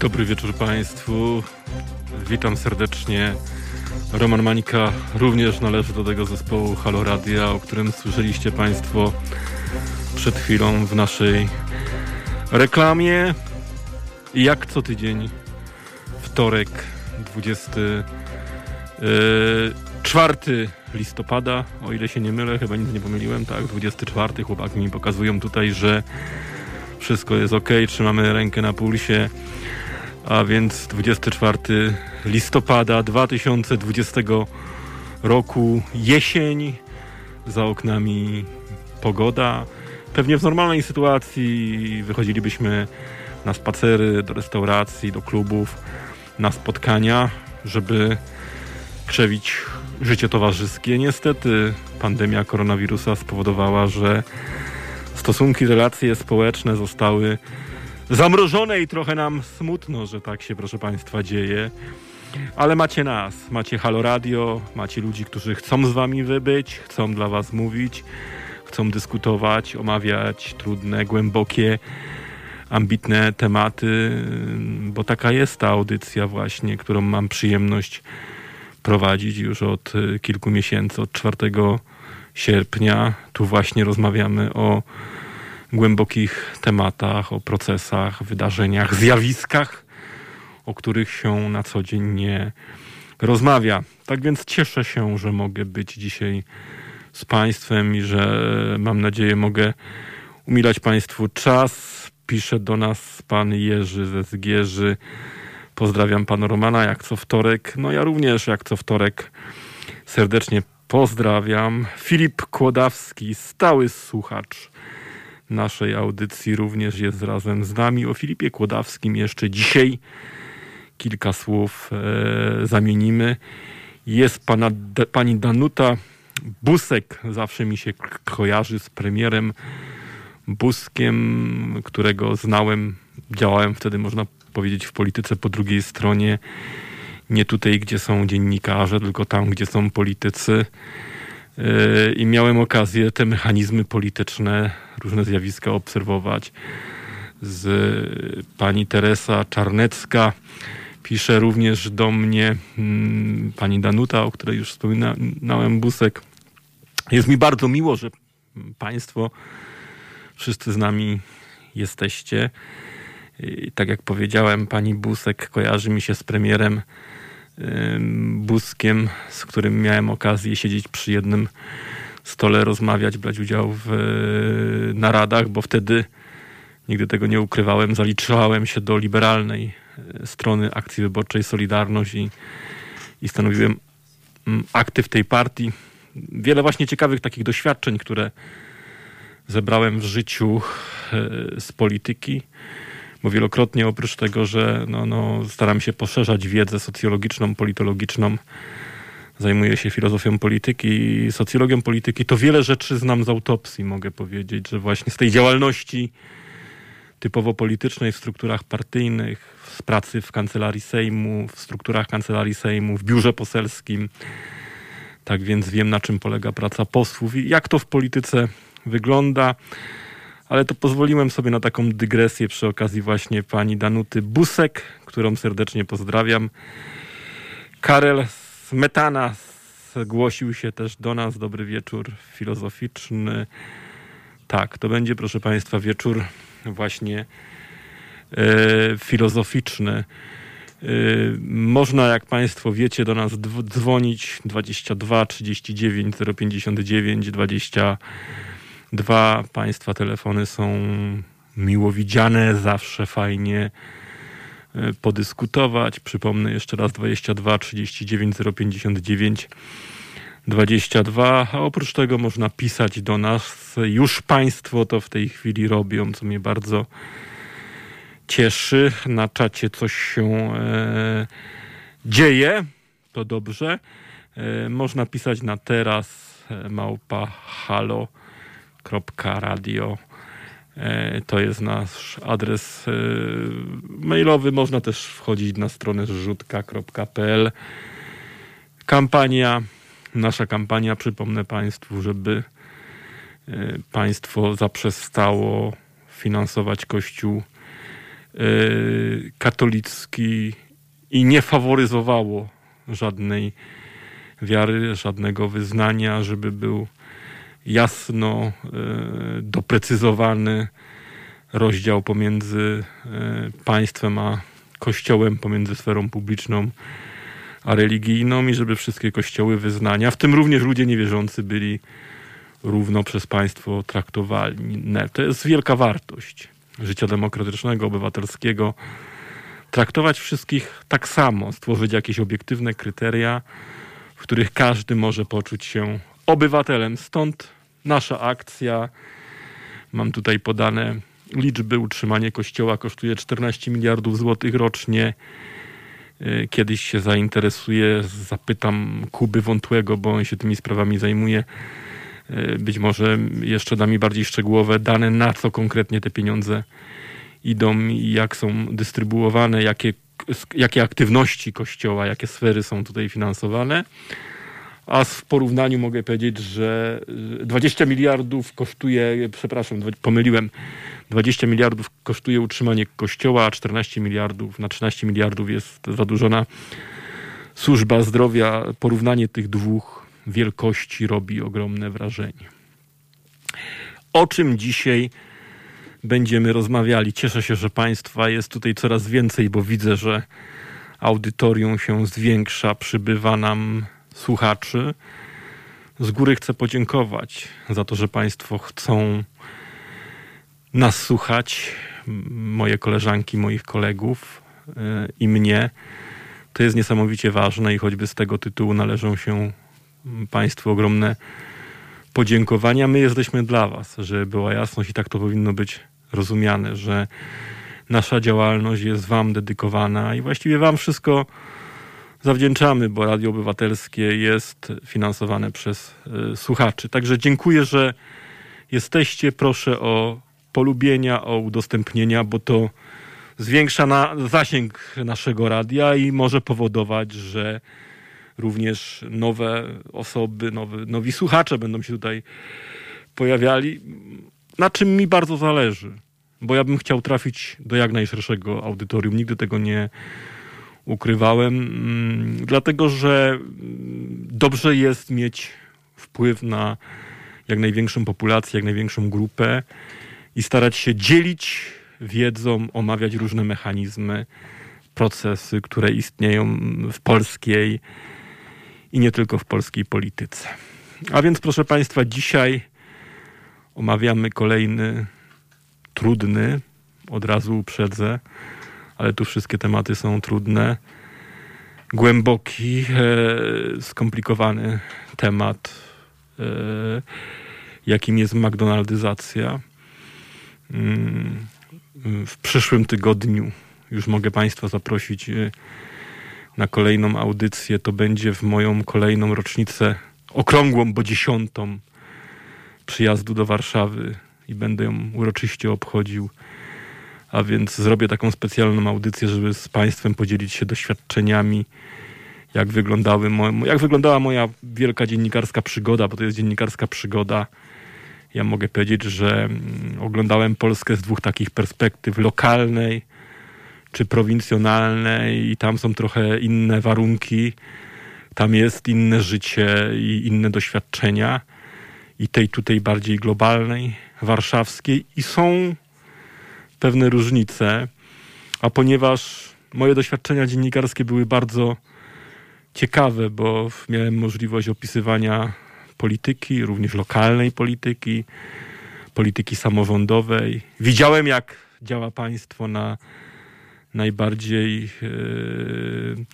Dobry wieczór Państwu. Witam serdecznie. Roman Mańka również należy do tego zespołu Halo Radia, o którym słyszeliście Państwo przed chwilą w naszej reklamie. Jak co tydzień, wtorek, 24 listopada, o ile się nie mylę, chyba nic nie pomyliłem, tak, 24, chłopaki mi pokazują tutaj, że wszystko jest ok, trzymamy rękę na pulsie, a więc 24 listopada 2020 roku, jesień, za oknami pogoda. Pewnie w normalnej sytuacji wychodzilibyśmy na spacery, do restauracji, do klubów, na spotkania, żeby krzewić życie towarzyskie. Niestety pandemia koronawirusa spowodowała, że stosunki, relacje społeczne zostały zamrożone i trochę nam smutno, że tak się, proszę Państwa, dzieje. Ale macie nas, macie Halo Radio, macie ludzi, którzy chcą z Wami wybyć, chcą dla Was mówić, chcą dyskutować, omawiać trudne, głębokie, ambitne tematy, bo taka jest ta audycja właśnie, którą mam przyjemność prowadzić już od kilku miesięcy, od 4 sierpnia. Tu właśnie rozmawiamy o głębokich tematach, o procesach, wydarzeniach, zjawiskach, o których się na co dzień nie rozmawia. Tak więc cieszę się, że mogę być dzisiaj z Państwem i że mam nadzieję mogę umilać Państwu czas. Pisze do nas pan Jerzy ze Zgierzy. Pozdrawiam pana Romana jak co wtorek. No ja również jak co wtorek serdecznie pozdrawiam. Filip Kłodawski, stały słuchacz naszej audycji również jest razem z nami. O Filipie Kłodawskim jeszcze dzisiaj kilka słów e, zamienimy. Jest pana, de, pani Danuta Busek, zawsze mi się kojarzy z premierem Buskiem, którego znałem, działałem wtedy, można powiedzieć, w polityce po drugiej stronie. Nie tutaj, gdzie są dziennikarze, tylko tam, gdzie są politycy. I miałem okazję te mechanizmy polityczne, różne zjawiska obserwować. Z pani Teresa Czarnecka pisze również do mnie mm, pani Danuta, o której już wspominałem, Busek. Jest mi bardzo miło, że państwo wszyscy z nami jesteście. I tak jak powiedziałem, pani Busek kojarzy mi się z premierem Buskiem, z którym miałem okazję siedzieć przy jednym stole, rozmawiać, brać udział w e, naradach, bo wtedy nigdy tego nie ukrywałem, zaliczałem się do liberalnej e, strony akcji wyborczej Solidarność i, i stanowiłem mm, aktyw tej partii. Wiele właśnie ciekawych takich doświadczeń, które zebrałem w życiu e, z polityki bo wielokrotnie oprócz tego, że no, no, staram się poszerzać wiedzę socjologiczną, politologiczną, zajmuję się filozofią polityki i socjologią polityki, to wiele rzeczy znam z autopsji, mogę powiedzieć, że właśnie z tej działalności typowo politycznej w strukturach partyjnych, z pracy w kancelarii Sejmu, w strukturach kancelarii Sejmu, w biurze poselskim. Tak więc wiem, na czym polega praca posłów i jak to w polityce wygląda ale to pozwoliłem sobie na taką dygresję przy okazji właśnie pani Danuty Busek, którą serdecznie pozdrawiam. Karel Smetana zgłosił się też do nas. Dobry wieczór filozoficzny. Tak, to będzie, proszę Państwa, wieczór właśnie e, filozoficzny. E, można, jak Państwo wiecie, do nas dzwonić 22 39 059 20 Dwa państwa telefony są miło widziane, zawsze fajnie e, podyskutować. Przypomnę jeszcze raz 22 39 059 22, a oprócz tego można pisać do nas. Już Państwo to w tej chwili robią, co mnie bardzo cieszy. Na czacie coś się e, dzieje, to dobrze. E, można pisać na teraz e, małpa halo radio. E, to jest nasz adres e, mailowy. Można też wchodzić na stronę zrzutka.pl. Kampania, nasza kampania, przypomnę Państwu, żeby e, państwo zaprzestało finansować Kościół katolicki i nie faworyzowało żadnej wiary, żadnego wyznania, żeby był jasno doprecyzowany rozdział pomiędzy państwem a kościołem, pomiędzy sferą publiczną a religijną i żeby wszystkie kościoły wyznania, w tym również ludzie niewierzący, byli równo przez państwo traktowani. To jest wielka wartość życia demokratycznego, obywatelskiego. Traktować wszystkich tak samo, stworzyć jakieś obiektywne kryteria, w których każdy może poczuć się obywatelem. Stąd nasza akcja. Mam tutaj podane liczby. Utrzymanie kościoła kosztuje 14 miliardów złotych rocznie. E, kiedyś się zainteresuję, zapytam Kuby Wątłego, bo on się tymi sprawami zajmuje. E, być może jeszcze da mi bardziej szczegółowe dane, na co konkretnie te pieniądze idą i jak są dystrybuowane, jakie, jakie aktywności Kościoła, jakie sfery są tutaj finansowane. A w porównaniu mogę powiedzieć, że 20 miliardów kosztuje, przepraszam, pomyliłem, 20 miliardów kosztuje utrzymanie kościoła, a 14 miliardów, na 13 miliardów jest zadłużona służba zdrowia. Porównanie tych dwóch wielkości robi ogromne wrażenie. O czym dzisiaj będziemy rozmawiali? Cieszę się, że Państwa jest tutaj coraz więcej, bo widzę, że audytorium się zwiększa, przybywa nam słuchaczy. Z góry chcę podziękować za to, że Państwo chcą nas słuchać, moje koleżanki, moich kolegów e, i mnie. To jest niesamowicie ważne i choćby z tego tytułu należą się Państwu ogromne podziękowania. My jesteśmy dla Was, żeby była jasność i tak to powinno być rozumiane, że nasza działalność jest Wam dedykowana i właściwie Wam wszystko zawdzięczamy, bo Radio Obywatelskie jest finansowane przez y, słuchaczy. Także dziękuję, że jesteście. Proszę o polubienia, o udostępnienia, bo to zwiększa na zasięg naszego radia i może powodować, że również nowe osoby, nowy, nowi słuchacze będą się tutaj pojawiali, na czym mi bardzo zależy, bo ja bym chciał trafić do jak najszerszego audytorium. Nigdy tego nie ukrywałem, mm, dlatego że dobrze jest mieć wpływ na jak największą populację, jak największą grupę i starać się dzielić wiedzą, omawiać różne mechanizmy, procesy, które istnieją w polskiej i nie tylko w polskiej polityce. A więc, proszę Państwa, dzisiaj omawiamy kolejny trudny, od razu uprzedzę, ale tu wszystkie tematy są trudne. Głęboki, e, skomplikowany temat, e, jakim jest McDonaldyzacja. Mm, w przyszłym tygodniu już mogę Państwa zaprosić e, na kolejną audycję. To będzie w moją kolejną rocznicę, okrągłą, bo dziesiątą przyjazdu do Warszawy i będę ją uroczyście obchodził a więc zrobię taką specjalną audycję, żeby z Państwem podzielić się doświadczeniami, jak, wyglądały jak wyglądała moja wielka dziennikarska przygoda, bo to jest dziennikarska przygoda. Ja mogę powiedzieć, że mm, oglądałem Polskę z dwóch takich perspektyw lokalnej czy prowincjonalnej, i tam są trochę inne warunki, tam jest inne życie i inne doświadczenia, i tej tutaj bardziej globalnej, warszawskiej, i są pewne różnice, a ponieważ moje doświadczenia dziennikarskie były bardzo ciekawe, bo miałem możliwość opisywania polityki, również lokalnej polityki, polityki samorządowej. Widziałem, jak działa państwo na najbardziej yy,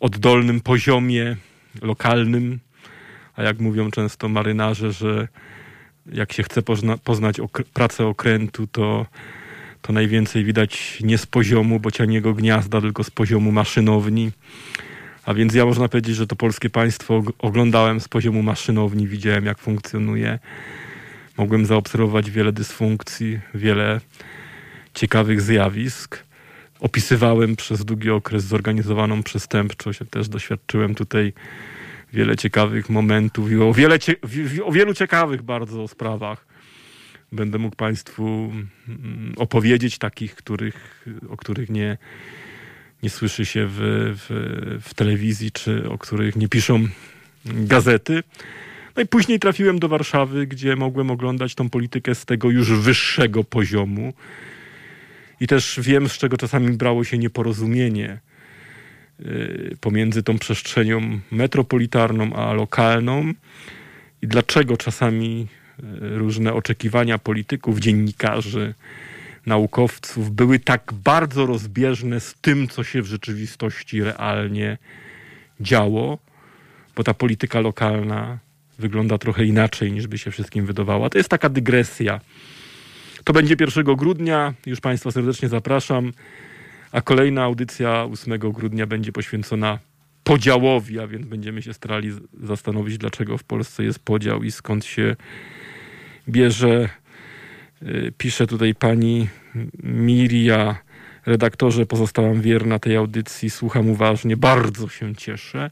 oddolnym poziomie lokalnym, a jak mówią często marynarze, że jak się chce pozna poznać pracę okrętu, to to najwięcej widać nie z poziomu bocianiego gniazda, tylko z poziomu maszynowni. A więc ja można powiedzieć, że to polskie państwo oglądałem z poziomu maszynowni, widziałem jak funkcjonuje. Mogłem zaobserwować wiele dysfunkcji, wiele ciekawych zjawisk. Opisywałem przez długi okres zorganizowaną przestępczość. Też doświadczyłem tutaj wiele ciekawych momentów i o, wiele o wielu ciekawych bardzo sprawach będę mógł Państwu mm, opowiedzieć takich, których, o których nie, nie słyszy się w, w, w telewizji, czy o których nie piszą gazety. No i później trafiłem do Warszawy, gdzie mogłem oglądać tą politykę z tego już wyższego poziomu. I też wiem, z czego czasami brało się nieporozumienie y, pomiędzy tą przestrzenią metropolitarną a lokalną i dlaczego czasami różne oczekiwania polityków, dziennikarzy, naukowców były tak bardzo rozbieżne z tym, co się w rzeczywistości realnie działo, bo ta polityka lokalna wygląda trochę inaczej niż by się wszystkim wydawała. To jest taka dygresja. To będzie 1 grudnia, już Państwa serdecznie zapraszam, a kolejna audycja 8 grudnia będzie poświęcona podziałowi, a więc będziemy się starali zastanowić, dlaczego w Polsce jest podział i skąd się bierze. Y, pisze tutaj pani Miria, redaktorze, pozostałam wierna tej audycji, słucham uważnie, bardzo się cieszę.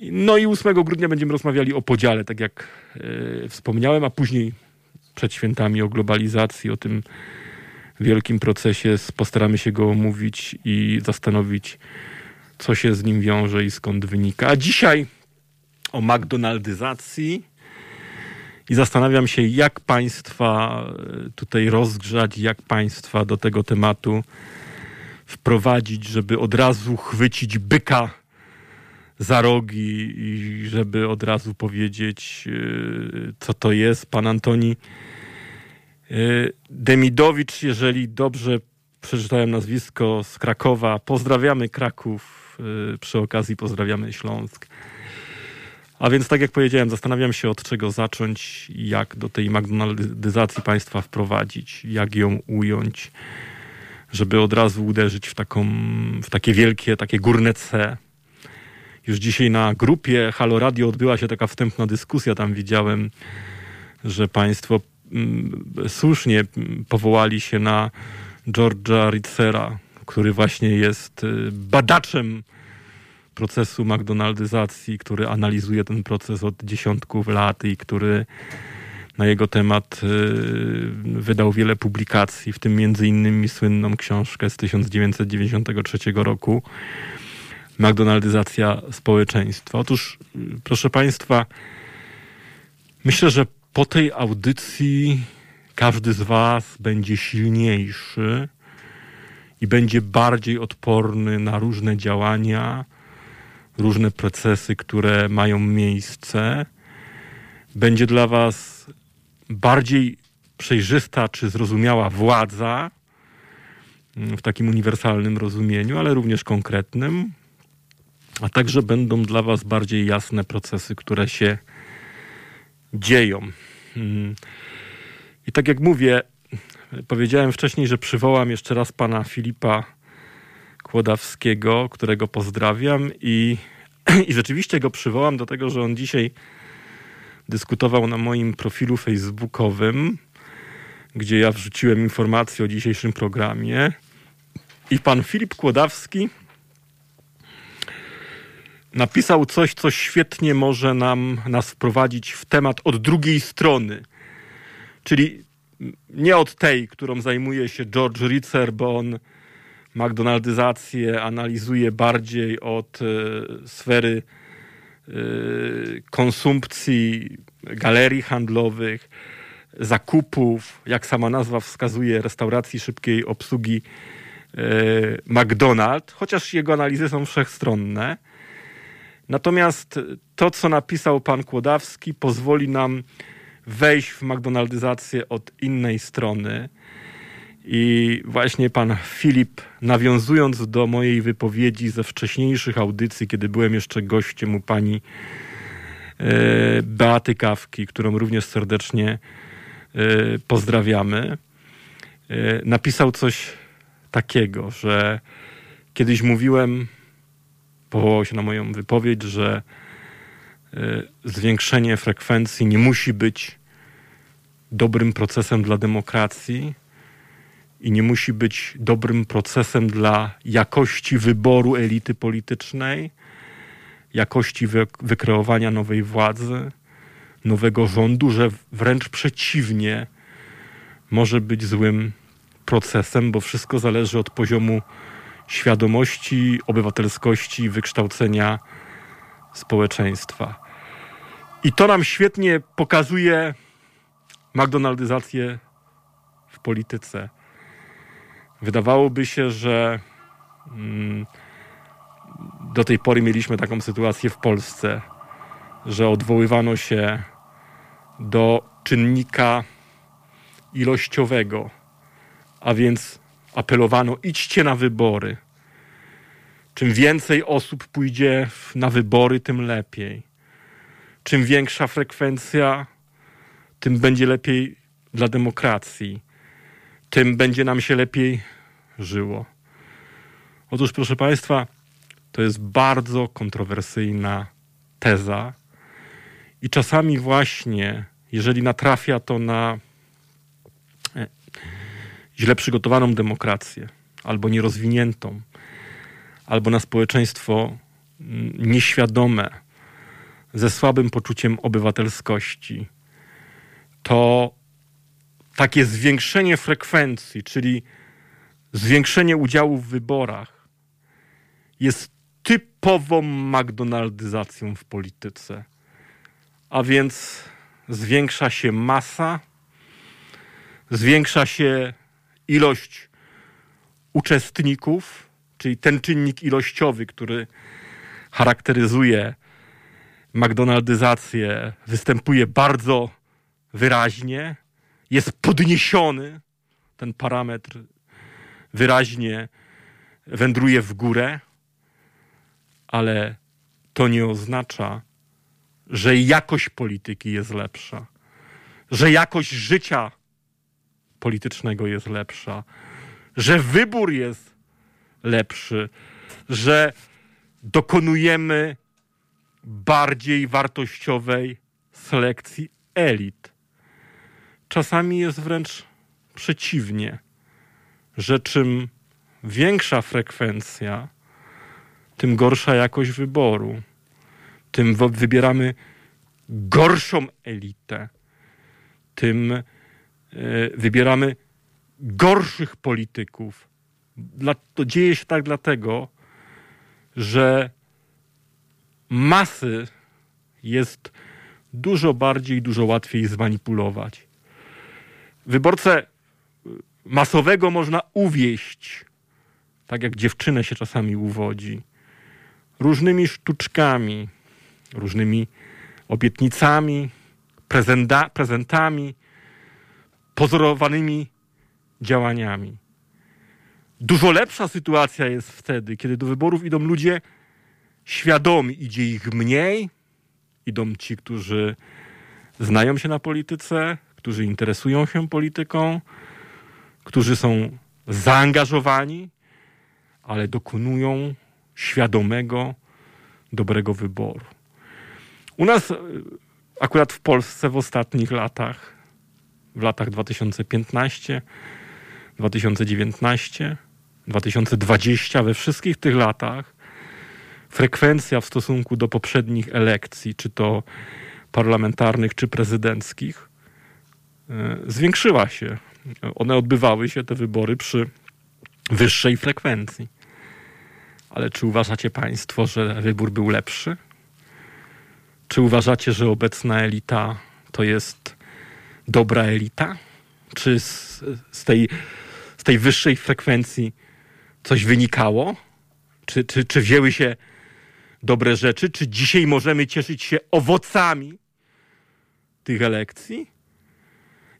No i 8 grudnia będziemy rozmawiali o podziale, tak jak e, wspomniałem, a później przed świętami o globalizacji, o tym wielkim procesie. Postaramy się go omówić i zastanowić, co się z nim wiąże i skąd wynika. A dzisiaj o McDonaldyzacji i zastanawiam się, jak Państwa e, tutaj rozgrzać, jak Państwa do tego tematu wprowadzić, żeby od razu chwycić byka za rogi i żeby od razu powiedzieć, y, co to jest. Pan Antoni y, Demidowicz, jeżeli dobrze przeczytałem nazwisko z Krakowa, pozdrawiamy Kraków, przy okazji pozdrawiamy Śląsk. A więc, tak jak powiedziałem, zastanawiam się od czego zacząć, jak do tej McDonaldyzacji państwa wprowadzić, jak ją ująć, żeby od razu uderzyć w, taką, w takie wielkie, takie górne C, już dzisiaj na grupie Halo Radio odbyła się taka wstępna dyskusja. Tam widziałem, że Państwo mm, słusznie powołali się na George'a Ritzera, który właśnie jest y, badaczem procesu McDonaldyzacji, który analizuje ten proces od dziesiątków lat i który na jego temat y, wydał wiele publikacji, w tym między innymi słynną książkę z 1993 roku McDonaldyzacja społeczeństwa. Otóż, proszę Państwa, myślę, że po tej audycji każdy z Was będzie silniejszy i będzie bardziej odporny na różne działania, różne procesy, które mają miejsce. Będzie dla Was bardziej przejrzysta czy zrozumiała władza w takim uniwersalnym rozumieniu, ale również konkretnym a także będą dla Was bardziej jasne procesy, które się dzieją. Mm. I tak jak mówię, powiedziałem wcześniej, że przywołam jeszcze raz pana Filipa Kłodawskiego, którego pozdrawiam i, i rzeczywiście go przywołam do tego, że on dzisiaj dyskutował na moim profilu facebookowym, gdzie ja wrzuciłem informację o dzisiejszym programie. I pan Filip Kłodawski napisał coś, co świetnie może nam, nas wprowadzić w temat od drugiej strony. Czyli nie od tej, którą zajmuje się George Ritzer, bo on McDonaldyzację analizuje bardziej od e, sfery e, konsumpcji, galerii handlowych, zakupów, jak sama nazwa wskazuje, restauracji szybkiej obsługi e, McDonald's, chociaż jego analizy są wszechstronne. Natomiast to, co napisał pan Kłodawski, pozwoli nam wejść w McDonaldyzację od innej strony. I właśnie pan Filip, nawiązując do mojej wypowiedzi ze wcześniejszych audycji, kiedy byłem jeszcze gościem u pani e, Beaty Kawki, którą również serdecznie e, pozdrawiamy, e, napisał coś takiego, że kiedyś mówiłem powołał się na moją wypowiedź, że zwiększenie frekwencji nie musi być dobrym procesem dla demokracji i nie musi być dobrym procesem dla jakości wyboru elity politycznej, jakości wykreowania nowej władzy, nowego rządu, że wręcz przeciwnie, może być złym procesem, bo wszystko zależy od poziomu świadomości, obywatelskości, wykształcenia społeczeństwa. I to nam świetnie pokazuje McDonaldyzację w polityce. Wydawałoby się, że mm, do tej pory mieliśmy taką sytuację w Polsce, że odwoływano się do czynnika ilościowego, a więc apelowano: idźcie na wybory. Czym więcej osób pójdzie na wybory, tym lepiej. Czym większa frekwencja, tym będzie lepiej dla demokracji, tym będzie nam się lepiej żyło. Otóż, proszę Państwa, to jest bardzo kontrowersyjna teza. I czasami właśnie, jeżeli natrafia to na e, źle przygotowaną demokrację, albo nierozwiniętą, albo na społeczeństwo mm, nieświadome, ze słabym poczuciem obywatelskości, to takie zwiększenie frekwencji, czyli zwiększenie udziału w wyborach, jest typową McDonaldyzacją w polityce. A więc zwiększa się masa, zwiększa się ilość uczestników, czyli ten czynnik ilościowy, który charakteryzuje McDonaldyzację, występuje bardzo wyraźnie, jest podniesiony, ten parametr wyraźnie wędruje w górę, ale to nie oznacza, że jakość polityki jest lepsza, że jakość życia politycznego jest lepsza, że wybór jest lepszy, że dokonujemy bardziej wartościowej selekcji elit. Czasami jest wręcz przeciwnie, że czym większa frekwencja, tym gorsza jakość wyboru. Tym wybieramy gorszą elitę. Tym e, wybieramy gorszych polityków. To dzieje się tak dlatego, że masy jest dużo bardziej, dużo łatwiej zmanipulować. Wyborcę masowego można uwieść, tak jak dziewczynę się czasami uwodzi, różnymi sztuczkami, różnymi obietnicami, prezenta, prezentami, pozorowanymi działaniami. Dużo lepsza sytuacja jest wtedy, kiedy do wyborów idą ludzie świadomi. Idzie ich mniej, idą ci, którzy znają się na polityce, którzy interesują się polityką, którzy są zaangażowani, ale dokonują świadomego, dobrego wyboru. U nas, e, akurat w Polsce w ostatnich latach, w latach 2015, 2019, 2020, we wszystkich tych latach frekwencja w stosunku do poprzednich elekcji, czy to parlamentarnych, czy prezydenckich, zwiększyła się. One odbywały się, te wybory, przy wyższej frekwencji. Ale czy uważacie Państwo, że wybór był lepszy? Czy uważacie, że obecna elita to jest dobra elita? Czy z, z, tej, z tej wyższej frekwencji coś wynikało? Czy, czy, czy wzięły się dobre rzeczy? Czy dzisiaj możemy cieszyć się owocami tych elekcji?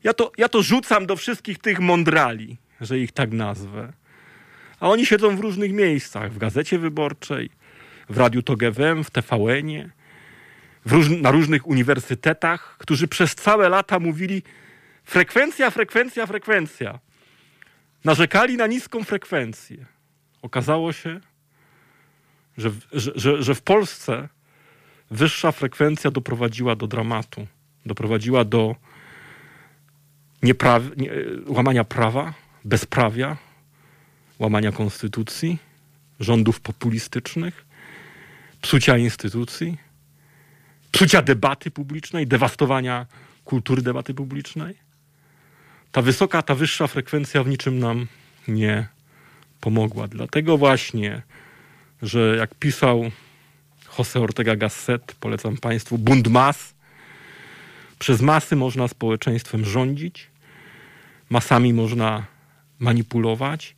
Ja to, ja to rzucam do wszystkich tych mądrali, że ich tak nazwę. A oni siedzą w różnych miejscach, w Gazecie Wyborczej, w Radiu TOG FM, w TVN-ie, róż na różnych uniwersytetach, którzy przez całe lata mówili frekwencja, frekwencja, frekwencja. Narzekali na niską frekwencję. Okazało się, że, że, że, że w Polsce wyższa frekwencja doprowadziła do dramatu, doprowadziła do nie, łamania prawa, bezprawia, łamania konstytucji, rządów populistycznych, psucia instytucji, psucia debaty publicznej, dewastowania kultury debaty publicznej. ta wysoka, ta wyższa frekwencja w niczym nam nie pomogła. Dlatego właśnie, że jak pisał Jose Ortega Gasset, polecam Państwu, bunt mas, przez masy można społeczeństwem rządzić, masami można manipulować,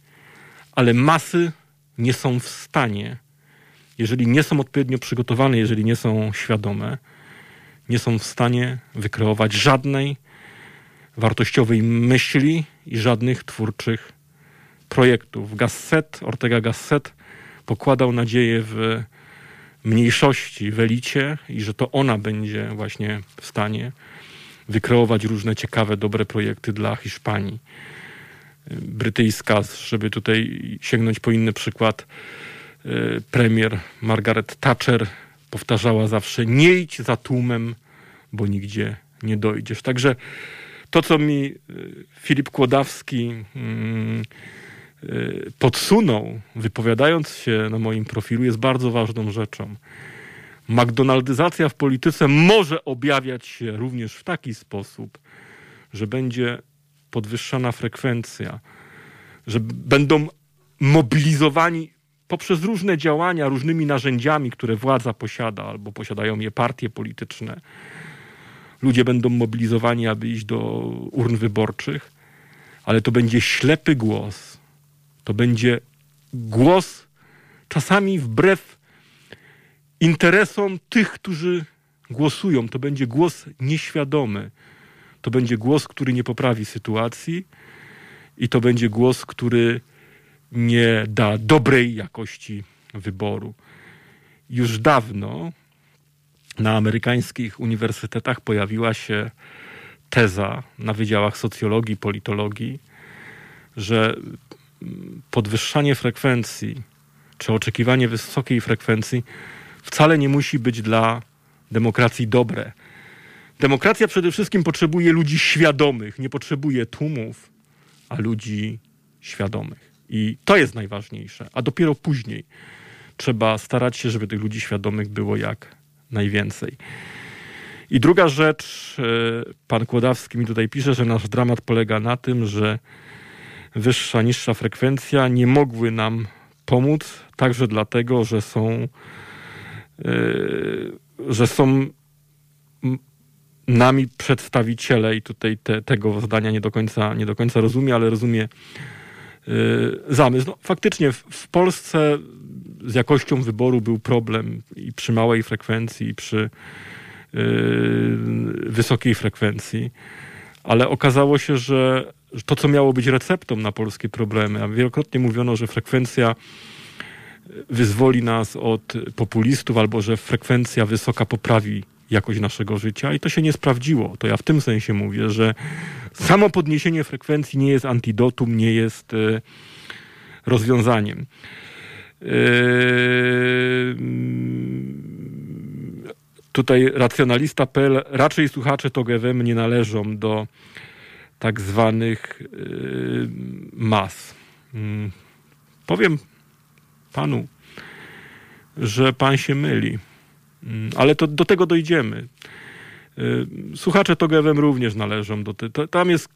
ale masy nie są w stanie, jeżeli nie są odpowiednio przygotowane, jeżeli nie są świadome, nie są w stanie wykreować żadnej wartościowej myśli i żadnych twórczych projektów. Gasset, Ortega Gasset pokładał nadzieję w mniejszości, w elicie i że to ona będzie właśnie w stanie wykreować różne ciekawe, dobre projekty dla Hiszpanii. Brytyjska, żeby tutaj sięgnąć po inny przykład, e, premier Margaret Thatcher powtarzała zawsze: Nie idź za tłumem, bo nigdzie nie dojdziesz. Także to, co mi e, Filip Kłodawski mm, e, podsunął, wypowiadając się na moim profilu, jest bardzo ważną rzeczą. McDonaldyzacja w polityce może objawiać się również w taki sposób, że będzie podwyższana frekwencja, że będą mobilizowani poprzez różne działania, różnymi narzędziami, które władza posiada albo posiadają je partie polityczne. Ludzie będą mobilizowani, aby iść do urn wyborczych, ale to będzie ślepy głos. To będzie głos czasami wbrew interesom tych, którzy głosują. To będzie głos nieświadomy. To będzie głos, który nie poprawi sytuacji i to będzie głos, który nie da dobrej jakości wyboru. Już dawno na amerykańskich uniwersytetach pojawiła się teza na wydziałach socjologii, politologii, że podwyższanie frekwencji czy oczekiwanie wysokiej frekwencji wcale nie musi być dla demokracji dobre. Demokracja przede wszystkim potrzebuje ludzi świadomych, nie potrzebuje tłumów, a ludzi świadomych. I to jest najważniejsze. A dopiero później trzeba starać się, żeby tych ludzi świadomych było jak najwięcej. I druga rzecz, e, pan Kłodawski mi tutaj pisze, że nasz dramat polega na tym, że wyższa, niższa frekwencja nie mogły nam pomóc, także dlatego, że są, że są nami przedstawiciele, i tutaj te, tego zdania nie do końca, nie do końca rozumie, ale rozumie yy, zamysł. No, faktycznie w, w, Polsce z jakością wyboru był problem i przy małej frekwencji, i przy yy, wysokiej frekwencji, ale okazało się, że to, co miało być receptą na polskie problemy, a wielokrotnie mówiono, że frekwencja wyzwoli nas od populistów, albo że frekwencja wysoka poprawi jakość naszego życia i to się nie sprawdziło. To ja w tym sensie mówię, że samo podniesienie frekwencji nie jest antidotum, nie jest e, rozwiązaniem. E, tutaj racjonalista.pl raczej słuchacze TOGFM nie należą do tak zwanych e, mas. Mm, powiem panu, że pan się myli. Mm, ale to, do tego dojdziemy. Y, słuchacze TOGEWem również należą do tego. Tam jest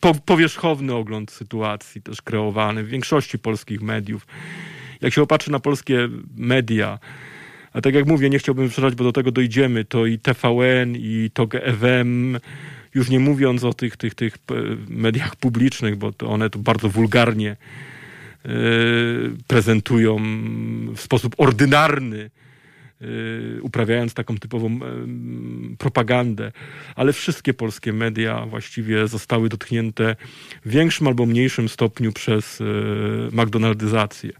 po, powierzchowny ogląd sytuacji też kreowany w większości polskich mediów. Jak się opatrzy na polskie media, a tak jak mówię, nie chciałbym wyprzedzać, bo do tego dojdziemy, to i TVN, i TOG-FM, już nie mówiąc o tych, tych, tych mediach publicznych, bo to one to bardzo wulgarnie prezentują w sposób ordynarny Y, uprawiając taką typową propagandę, ale wszystkie polskie media właściwie zostały dotknięte w większym albo mniejszym stopniu przez y, McDonaldyzację.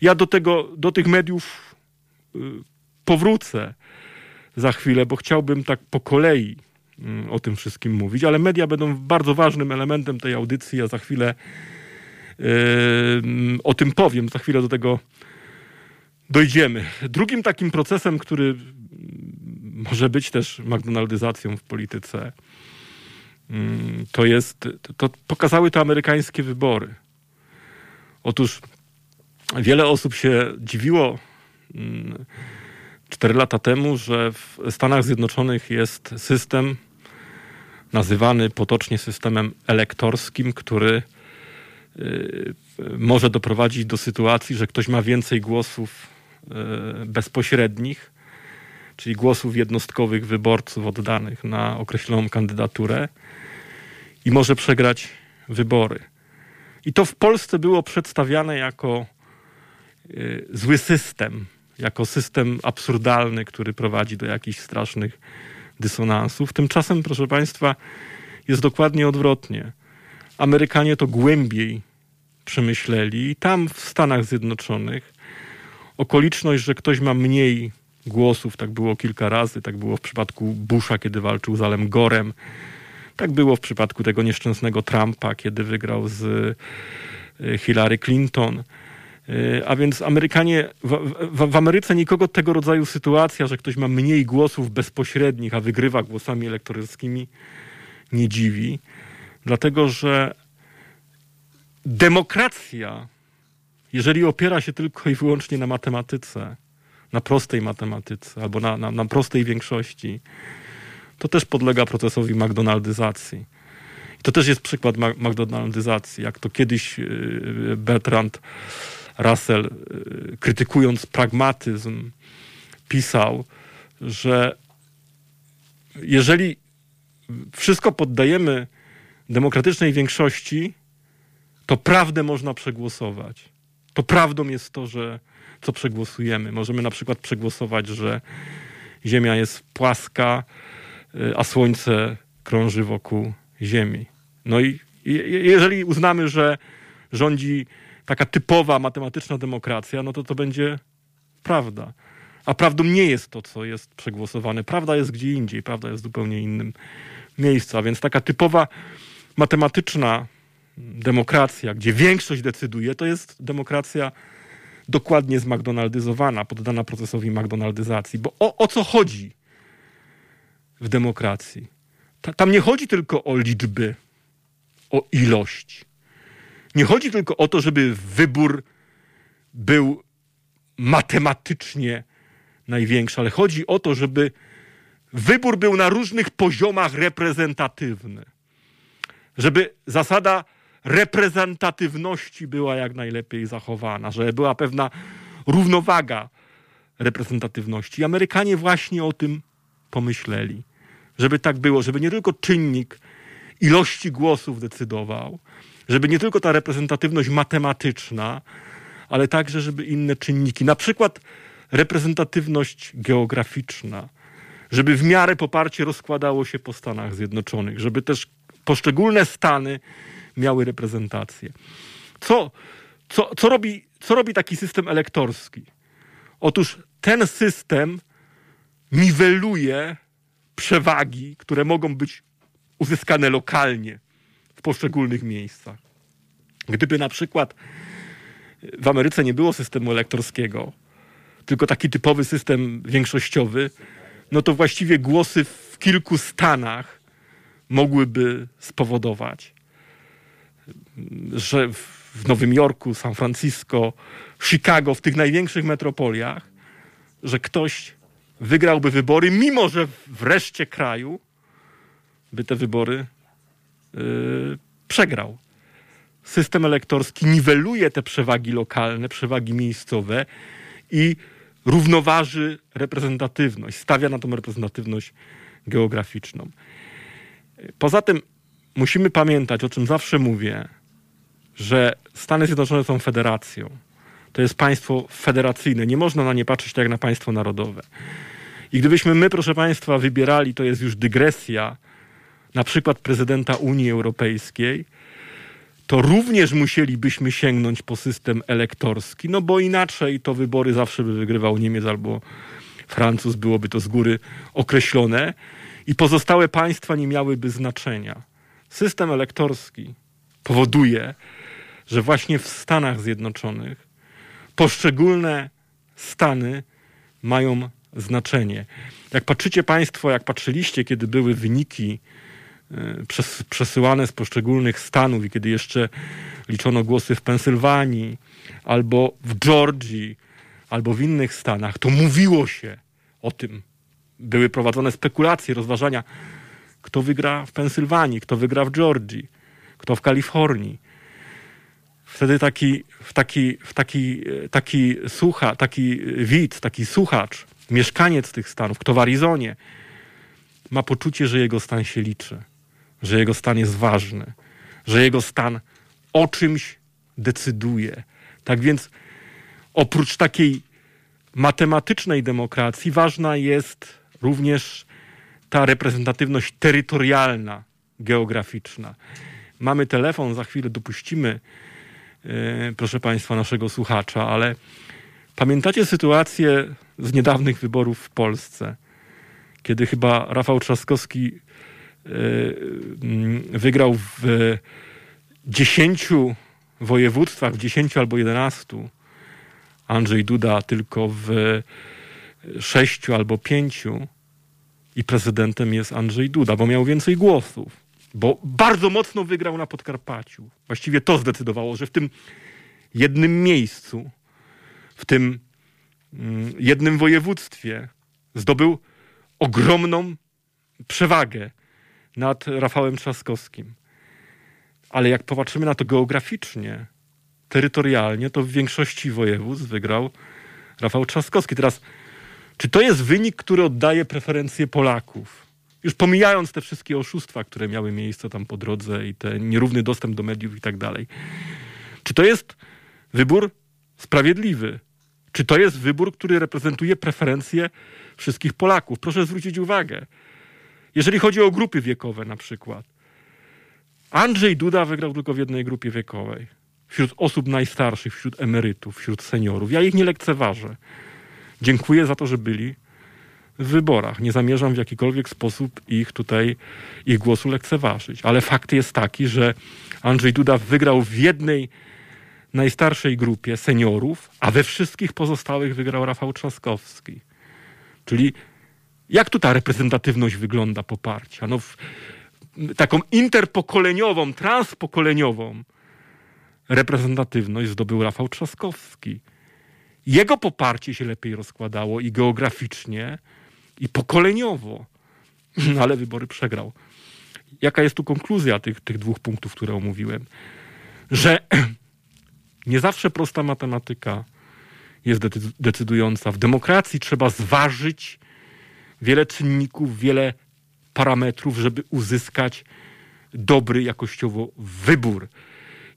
Ja do, tego, do tych mediów y, powrócę za chwilę, bo chciałbym tak po kolei mm, o tym wszystkim mówić, ale media będą bardzo ważnym elementem tej audycji. Ja za chwilę o tym powiem, za chwilę do tego dojdziemy. Drugim takim procesem, który może być też McDonaldyzacją w polityce, mm, to jest, to pokazały te amerykańskie wybory. Otóż wiele osób się dziwiło mm, cztery lata temu, że w Stanach Zjednoczonych jest system nazywany potocznie systemem elektorskim, który może doprowadzić do sytuacji, że ktoś ma więcej głosów bezpośrednich, czyli głosów jednostkowych wyborców oddanych na określoną kandydaturę i może przegrać wybory. I to w Polsce było przedstawiane jako y, zły system, jako system absurdalny, który prowadzi do jakichś strasznych dysonansów. Tymczasem, proszę Państwa, jest dokładnie odwrotnie. Amerykanie to głębiej przemyśleli i tam w Stanach Zjednoczonych okoliczność, że ktoś ma mniej głosów, tak było kilka razy, tak było w przypadku Busha, kiedy walczył z Alem Gorem, tak było w przypadku tego nieszczęsnego Trumpa, kiedy wygrał z e, Hillary Clinton. E, a więc Amerykanie, w, w, w, Ameryce nikogo tego rodzaju sytuacja, że ktoś ma mniej głosów bezpośrednich, a wygrywa głosami elektorskimi, nie dziwi. Dlatego, że demokracja, jeżeli opiera się tylko i wyłącznie na matematyce, na prostej matematyce albo na, na, na prostej większości, to też podlega procesowi McDonaldyzacji. I to też jest przykład McDonaldyzacji, jak to kiedyś y, Bertrand Russell, y, krytykując pragmatyzm, pisał, że jeżeli wszystko poddajemy demokratycznej większości, to prawdę można przegłosować. To prawdą jest to, że co przegłosujemy. Możemy na przykład przegłosować, że Ziemia jest płaska, y, a Słońce krąży wokół Ziemi. No i jeżeli uznamy, że rządzi taka typowa matematyczna demokracja, no to to będzie prawda. A prawdą nie jest to, co jest przegłosowane. Prawda jest gdzie indziej, prawda jest w zupełnie innym miejscu. A więc taka typowa matematyczna demokracja, gdzie większość decyduje, to jest demokracja dokładnie zMcDonaldyzowana, poddana procesowi McDonaldyzacji. Bo o, o co chodzi w demokracji? Ta, tam nie chodzi tylko o liczby, o ilość. Nie chodzi tylko o to, żeby wybór był matematycznie największy, ale chodzi o to, żeby wybór był na różnych poziomach reprezentatywny. Żeby zasada reprezentatywności była jak najlepiej zachowana, że była pewna równowaga reprezentatywności. I Amerykanie właśnie o tym pomyśleli, żeby tak było, żeby nie tylko czynnik ilości głosów decydował, żeby nie tylko ta reprezentatywność matematyczna, ale także, żeby inne czynniki, na przykład reprezentatywność geograficzna, żeby w miarę poparcie rozkładało się po Stanach Zjednoczonych, żeby też poszczególne stany miały reprezentację. Co, co, co, robi, co robi taki system elektorski? Otóż ten system niweluje przewagi, które mogą być uzyskane lokalnie w poszczególnych miejscach. Gdyby na przykład w Ameryce nie było systemu elektorskiego, tylko taki typowy system większościowy, no to właściwie głosy w kilku stanach mogłyby spowodować, że w Nowym Jorku, San Francisco, Chicago, w tych największych metropoliach, że ktoś wygrałby wybory, mimo że w reszcie kraju by te wybory yy, przegrał. System elektorski niweluje te przewagi lokalne, przewagi miejscowe i równoważy reprezentatywność, stawia na tą reprezentatywność geograficzną. Poza tym musimy pamiętać, o czym zawsze mówię, że Stany Zjednoczone są federacją. To jest państwo federacyjne. Nie można na nie patrzeć tak jak na państwo narodowe. I gdybyśmy my, proszę Państwa, wybierali, to jest już dygresja, na przykład prezydenta Unii Europejskiej, to również musielibyśmy sięgnąć po system elektorski, no bo inaczej to wybory zawsze by wygrywał Niemiec albo Francuz, byłoby to z góry określone i pozostałe państwa nie miałyby znaczenia. System elektorski powoduje, że właśnie w Stanach Zjednoczonych poszczególne stany mają znaczenie. Jak patrzycie Państwo, jak patrzyliście, kiedy były wyniki e, przesyłane z poszczególnych stanów i kiedy jeszcze liczono głosy w Pensylwanii, albo w Georgii, albo w innych stanach, to mówiło się o tym. Były prowadzone spekulacje, rozważania, kto wygra w Pensylwanii, kto wygra w Georgii, kto w Kalifornii. Wtedy taki, taki, taki, taki, słucha, taki widz, taki słuchacz, mieszkaniec tych stanów, kto w Arizonie, ma poczucie, że jego stan się liczy, że jego stan jest ważny, że jego stan o czymś decyduje. Tak więc oprócz takiej matematycznej demokracji ważna jest również ta reprezentatywność terytorialna, geograficzna. Mamy telefon, za chwilę dopuścimy, yy, proszę Państwa, naszego słuchacza, ale pamiętacie sytuację z niedawnych wyborów w Polsce, kiedy chyba Rafał Trzaskowski yy, wygrał w dziesięciu województwach, w dziesięciu albo jedenastu, Andrzej Duda tylko w sześciu albo pięciu i prezydentem jest Andrzej Duda, bo miał więcej głosów, bo bardzo mocno wygrał na Podkarpaciu. Właściwie to zdecydowało, że w tym jednym miejscu, w tym mm, jednym województwie zdobył ogromną przewagę nad Rafałem Trzaskowskim. Ale jak popatrzymy na to geograficznie, terytorialnie, to w większości województw wygrał Rafał Trzaskowski. Teraz, czy to jest wynik, który oddaje preferencje Polaków? Już pomijając te wszystkie oszustwa, które miały miejsce tam po drodze i ten nierówny dostęp do mediów i tak dalej. Czy to jest wybór sprawiedliwy? Czy to jest wybór, który reprezentuje preferencje wszystkich Polaków? Proszę zwrócić uwagę. Jeżeli chodzi o grupy wiekowe na przykład. Andrzej Duda wygrał tylko w jednej grupie wiekowej wśród osób najstarszych, wśród emerytów, wśród seniorów. Ja ich nie lekceważę. Dziękuję za to, że byli w wyborach. Nie zamierzam w jakikolwiek sposób ich tutaj, ich głosu lekceważyć. Ale fakt jest taki, że Andrzej Duda wygrał w jednej najstarszej grupie seniorów, a we wszystkich pozostałych wygrał Rafał Trzaskowski. Czyli jak tu ta reprezentatywność wygląda poparcia? No, w, taką interpokoleniową, transpokoleniową reprezentatywność zdobył Rafał Trzaskowski. Jego poparcie się lepiej rozkładało i geograficznie, i pokoleniowo, ale wybory przegrał. Jaka jest tu konkluzja tych, tych dwóch punktów, które omówiłem? Że nie zawsze prosta matematyka jest decydująca. W demokracji trzeba zważyć wiele czynników, wiele parametrów, żeby uzyskać dobry jakościowo wybór.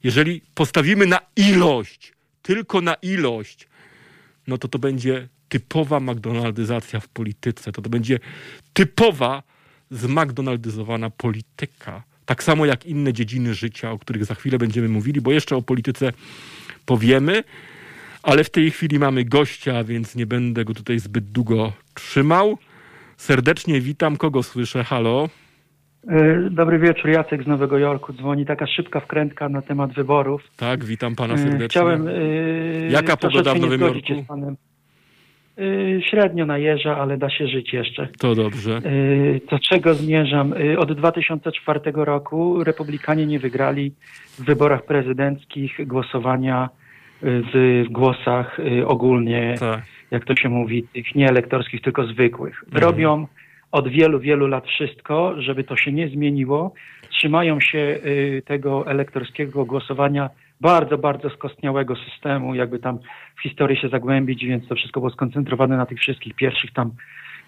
Jeżeli postawimy na ilość, tylko na ilość, no to to będzie typowa McDonaldyzacja w polityce. To to będzie typowa zMcDonaldyzowana polityka. Tak samo jak inne dziedziny życia, o których za chwilę będziemy mówili, bo jeszcze o polityce powiemy, ale w tej chwili mamy gościa, więc nie będę go tutaj zbyt długo trzymał. Serdecznie witam. Kogo słyszę? Halo? E, dobry wieczór, Jacek z Nowego Jorku. Dzwoni taka szybka wkrętka na temat wyborów. Tak, witam pana serdecznie. Chciałem. Jaka pogoda w Nowym Jorku? Z panem. Średnio najeżdża, ale da się żyć jeszcze. To dobrze. Do czego zmierzam? Od 2004 roku republikanie nie wygrali w wyborach prezydenckich głosowania w głosach ogólnie, tak. jak to się mówi, tych nie elektorskich, tylko zwykłych. Mhm. Od wielu, wielu lat wszystko, żeby to się nie zmieniło. Trzymają się y, tego elektorskiego głosowania bardzo, bardzo skostniałego systemu, jakby tam w historii się zagłębić, więc to wszystko było skoncentrowane na tych wszystkich pierwszych tam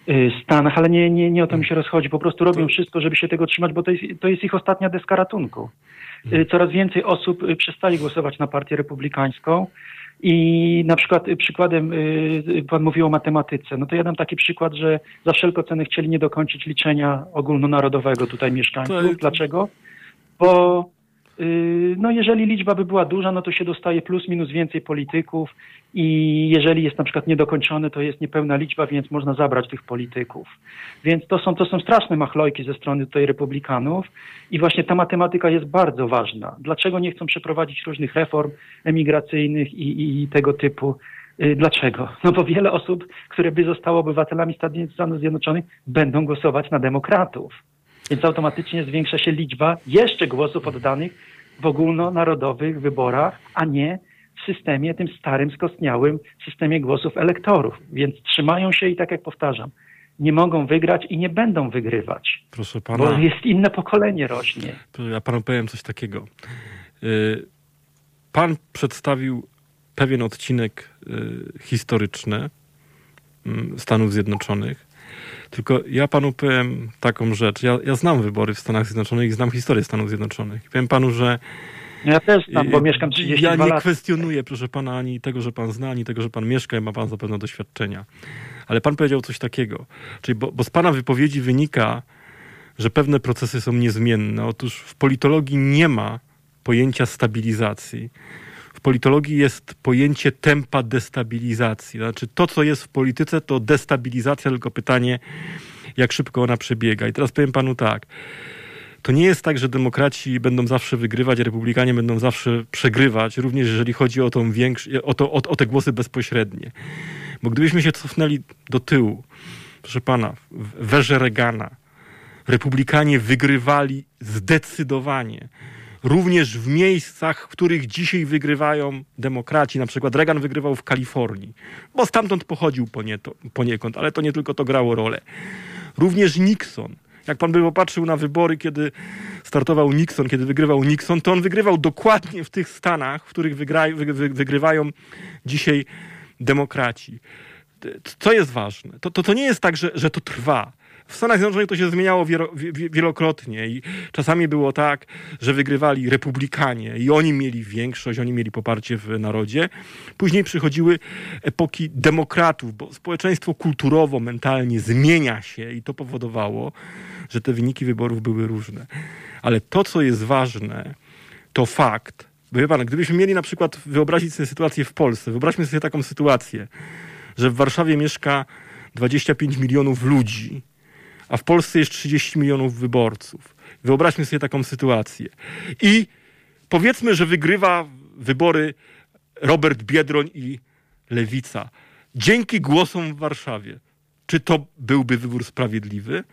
y, stanach, ale nie, nie, nie o to mi się rozchodzi. Po prostu robią wszystko, żeby się tego trzymać, bo to jest, to jest ich ostatnia deska ratunku. Y, coraz więcej osób przestali głosować na partię republikańską. I na przykład y, przykładem, y, y, pan mówił o matematyce, no to ja dam taki przykład, że za wszelką cenę chcieli nie dokończyć liczenia ogólnonarodowego tutaj mieszkańców. Dlaczego? Bo no jeżeli liczba by była duża, no to się dostaje plus minus więcej polityków i jeżeli jest na przykład niedokończony, to jest niepełna liczba, więc można zabrać tych polityków. Więc to są, to są straszne machlojki ze strony tutaj republikanów i właśnie ta matematyka jest bardzo ważna. Dlaczego nie chcą przeprowadzić różnych reform emigracyjnych i, i tego typu? Yy, dlaczego? No bo wiele osób, które by zostało obywatelami Stanów Zjednoczonych, będą głosować na demokratów. Więc automatycznie zwiększa się liczba jeszcze głosów oddanych w ogólnonarodowych wyborach, a nie w systemie tym starym, skostniałym systemie głosów elektorów. Więc trzymają się i tak jak powtarzam, nie mogą wygrać i nie będą wygrywać. Proszę pana. Bo jest inne pokolenie rośnie. Ja panu powiem coś takiego. Y, pan przedstawił pewien odcinek y, historyczny mm, Stanów Zjednoczonych. Tylko ja panu powiem taką rzecz. Ja, ja znam wybory w Stanach Zjednoczonych i znam historię Stanów Zjednoczonych. Powiem panu, że ja też znam, bo mieszkam 32 lat. Ja nie lat. kwestionuję, proszę pana, ani tego, że pan zna, ani tego, że pan mieszka i ma pan zapewne doświadczenia. Ale pan powiedział coś takiego. Czyli bo, bo z pana wypowiedzi wynika, że pewne procesy są niezmienne. Otóż w politologii nie ma pojęcia stabilizacji. Politologii jest pojęcie tempa destabilizacji. Znaczy to, co jest w polityce, to destabilizacja, tylko pytanie, jak szybko ona przebiega. I teraz powiem panu tak to nie jest tak, że demokraci będą zawsze wygrywać, republikanie będą zawsze przegrywać, również jeżeli chodzi o, tą większ- o, to, o, o te głosy bezpośrednie. Bo gdybyśmy się cofnęli do tyłu, proszę pana, w erze Reagana, republikanie wygrywali zdecydowanie. Również w miejscach, w których dzisiaj wygrywają demokraci. Na przykład Reagan wygrywał w Kalifornii, bo stamtąd pochodził poniekąd, ale to nie tylko to grało rolę. Również Nixon jak pan by popatrzył na wybory, kiedy startował Nixon, kiedy wygrywał Nixon, to on wygrywał dokładnie w tych stanach, w których wy, wygrywają dzisiaj demokraci. Co jest ważne? To, to, to nie jest tak, że, że to trwa. W Stanach Zjednoczonych to się zmieniało wielokrotnie i czasami było tak, że wygrywali republikanie i oni mieli większość, oni mieli poparcie w narodzie. Później przychodziły epoki demokratów, bo społeczeństwo kulturowo, mentalnie zmienia się i to powodowało, że te wyniki wyborów były różne. Ale to, co jest ważne, to fakt, bo wie pan, gdybyśmy mieli na przykład wyobrazić sobie sytuację w Polsce, wyobraźmy sobie taką sytuację, że w Warszawie mieszka 25 milionów ludzi, a w Polsce jest 30 milionów wyborców. Wyobraźmy sobie taką sytuację. I powiedzmy, że wygrywa wybory Robert Biedroń i Lewica. Dzięki głosom w Warszawie. Czy to byłby wybór sprawiedliwy?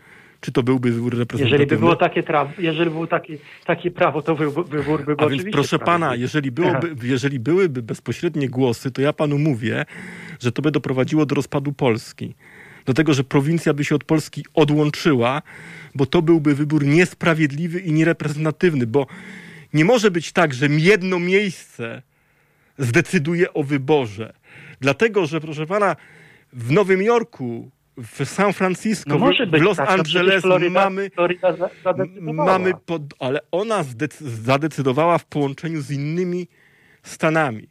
Czy to byłby wybór reprezentatywny? Jeżeli by było takie, tra- jeżeli było takie, takie prawo, to wybór, wybór by był A więc proszę pana, jeżeli, byłoby, jeżeli byłyby bezpośrednie głosy, to ja panu mówię, że to by doprowadziło do rozpadu Polski do tego, że prowincja by się od Polski odłączyła, bo to byłby wybór niesprawiedliwy i niereprezentatywny, bo nie może być tak, że jedno miejsce zdecyduje o wyborze. Dlatego, że proszę pana, w Nowym Jorku, w San Francisco, no w Los tak, no Angeles Florida, mamy, Florida mamy pod, ale ona zadecydowała w połączeniu z innymi stanami.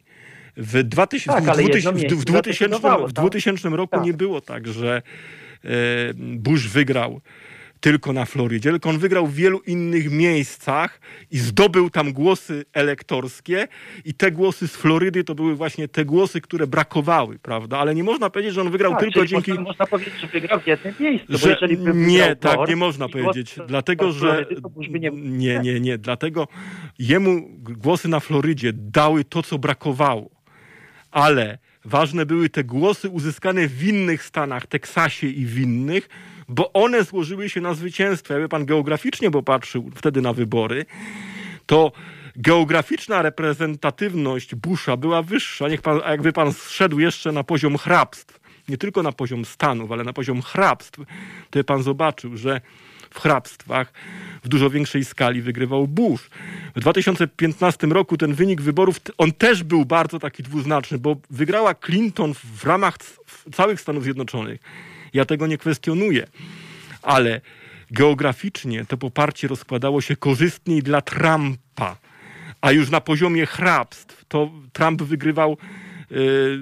W, 2000, tak, w, 2000, w, 2000, w 2000 roku tak. nie było tak, że e, Bush wygrał tylko na Florydzie, tylko on wygrał w wielu innych miejscach i zdobył tam głosy elektorskie. I te głosy z Florydy to były właśnie te głosy, które brakowały, prawda? Ale nie można powiedzieć, że on wygrał tak, tylko dzięki... Można, można powiedzieć, że wygrał w jednym miejscu, że... Nie, tak, nie można powiedzieć, dlatego, że... Nie... nie, nie, nie, dlatego jemu głosy na Florydzie dały to, co brakowało ale ważne były te głosy uzyskane w innych stanach, Teksasie i w innych, bo one złożyły się na zwycięstwo. Jakby pan geograficznie popatrzył wtedy na wybory, to geograficzna reprezentatywność Busha była wyższa. Niech pan, jakby pan zszedł jeszcze na poziom hrabstw, nie tylko na poziom stanów, ale na poziom hrabstw, to pan zobaczył, że w hrabstwach w dużo większej skali wygrywał Bush. W 2015 roku ten wynik wyborów, on też był bardzo taki dwuznaczny, bo wygrała Clinton w ramach całych Stanów Zjednoczonych. Ja tego nie kwestionuję, ale geograficznie to poparcie rozkładało się korzystniej dla Trumpa, a już na poziomie hrabstw to Trump wygrywał yy,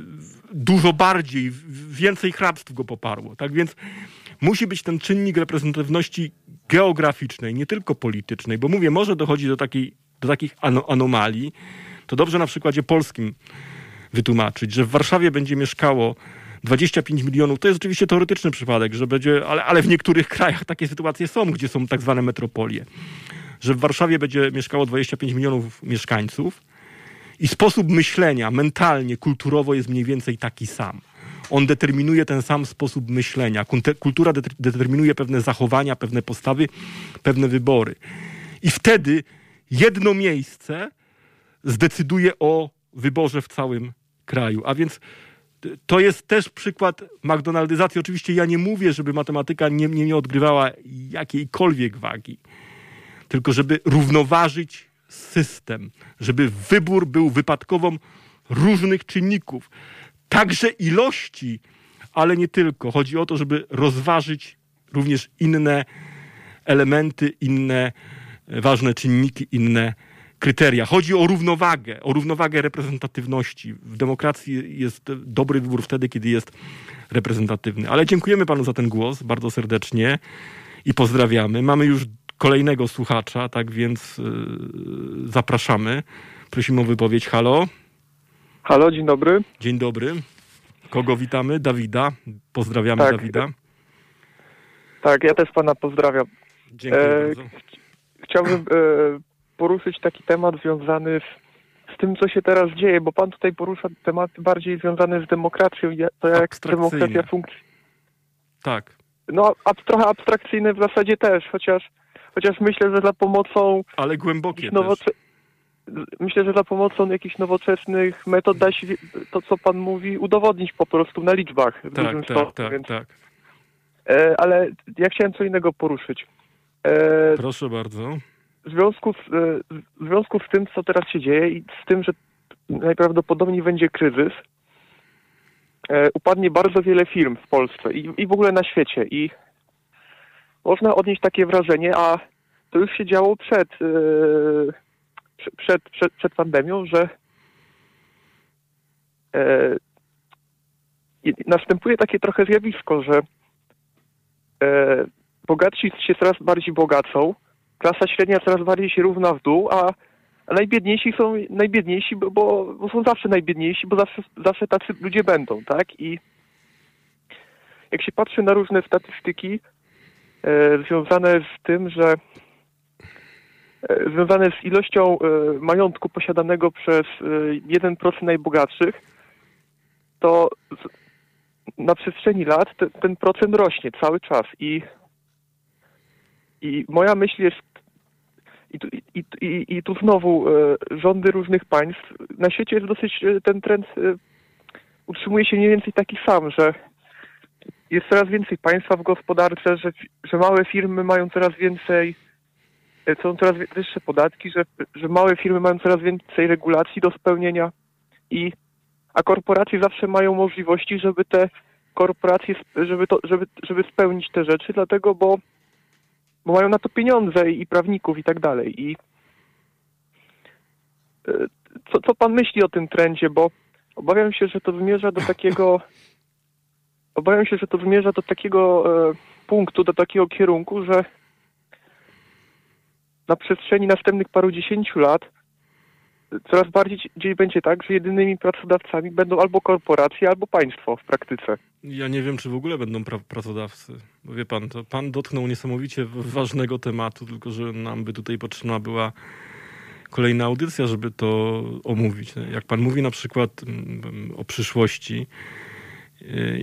dużo bardziej, więcej hrabstw go poparło. Tak więc musi być ten czynnik reprezentatywności geograficznej, nie tylko politycznej, bo mówię, może dochodzi do, takiej, do takich anomalii. To dobrze na przykładzie polskim wytłumaczyć, że w Warszawie będzie mieszkało 25 milionów. To jest oczywiście teoretyczny przypadek, że będzie, ale, ale w niektórych krajach takie sytuacje są, gdzie są tak zwane metropolie. Że w Warszawie będzie mieszkało 25 milionów mieszkańców i sposób myślenia mentalnie, kulturowo jest mniej więcej taki sam on determinuje ten sam sposób myślenia. Kultura determinuje pewne zachowania, pewne postawy, pewne wybory. I wtedy jedno miejsce zdecyduje o wyborze w całym kraju. A więc to jest też przykład McDonaldyzacji. Oczywiście ja nie mówię, żeby matematyka nie, nie, nie odgrywała jakiejkolwiek wagi, tylko żeby równoważyć system, żeby wybór był wypadkową różnych czynników, także ilości, ale nie tylko. Chodzi o to, żeby rozważyć również inne elementy, inne ważne czynniki, inne kryteria. Chodzi o równowagę, o równowagę reprezentatywności. W demokracji jest dobry wybór wtedy, kiedy jest reprezentatywny. Ale dziękujemy panu za ten głos bardzo serdecznie i pozdrawiamy. Mamy już kolejnego słuchacza, tak więc yy, zapraszamy. Prosimy o wypowiedź. Halo. Halo, dzień dobry. Dzień dobry. Kogo witamy? Dawida. Pozdrawiamy tak. Dawida. Tak, ja też pana pozdrawiam. Dziękuję e, bardzo. Chciałbym e, poruszyć taki temat związany z, z, tym, co się teraz dzieje, bo pan tutaj porusza tematy bardziej związane z demokracją, to jak demokracja funkcjonuje. Tak. No, ab, trochę abstrakcyjne w zasadzie też, chociaż, chociaż myślę, że za pomocą... Ale głębokie nowocze... Myślę, że za pomocą jakichś nowoczesnych metod da się to, co pan mówi, udowodnić po prostu na liczbach. W tak, dużym tak, stopniu, tak, więc... tak. E, ale ja chciałem co innego poruszyć. E, Proszę bardzo w związku, z, e, w związku z tym, co teraz się dzieje i z tym, że najprawdopodobniej będzie kryzys, e, upadnie bardzo wiele firm w Polsce i, i w ogóle na świecie. I można odnieść takie wrażenie, a to już się działo przed, e, przed, przed, przed pandemią, że następuje takie trochę zjawisko, że bogatsi się coraz bardziej bogacą, klasa średnia coraz bardziej się równa w dół, a, a najbiedniejsi są najbiedniejsi, bo, bo, są zawsze najbiedniejsi, bo zawsze, zawsze tacy ludzie będą, tak? I jak się patrzy na różne statystyki związane z tym, że e, związane z ilością e, majątku posiadanego przez e, 1% najbogatszych, to na przestrzeni lat te, ten procent rośnie cały czas i i moja myśl jest i tu, i, i, i tu znowu e, rządy różnych państw. Na świecie jest dosyć e, ten trend e, utrzymuje się mniej więcej taki sam, że jest coraz więcej państwa w gospodarce, że, że małe firmy mają coraz więcej, są coraz wyższe podatki, że, że małe firmy mają coraz więcej regulacji do spełnienia i a korporacje zawsze mają możliwości, żeby te korporacje, żeby, to, żeby, żeby spełnić te rzeczy, dlatego, bo bo mają na to pieniądze i prawników i tak dalej. I e, co, co pan myśli o tym trendzie, bo obawiam się, że to zmierza do takiego obawiam się, że to zmierza do takiego e, punktu, do takiego kierunku, że na przestrzeni następnych paru dziesięciu lat coraz bardziej będzie tak, że jedynymi pracodawcami będą albo korporacje, albo państwo w praktyce. Ja nie wiem, czy w ogóle będą pra pracodawcy. Bo wie pan, to pan dotknął niesamowicie ważnego tematu, tylko że nam by tutaj potrzebna była kolejna audycja, żeby to omówić. Jak pan mówi na przykład mm, o przyszłości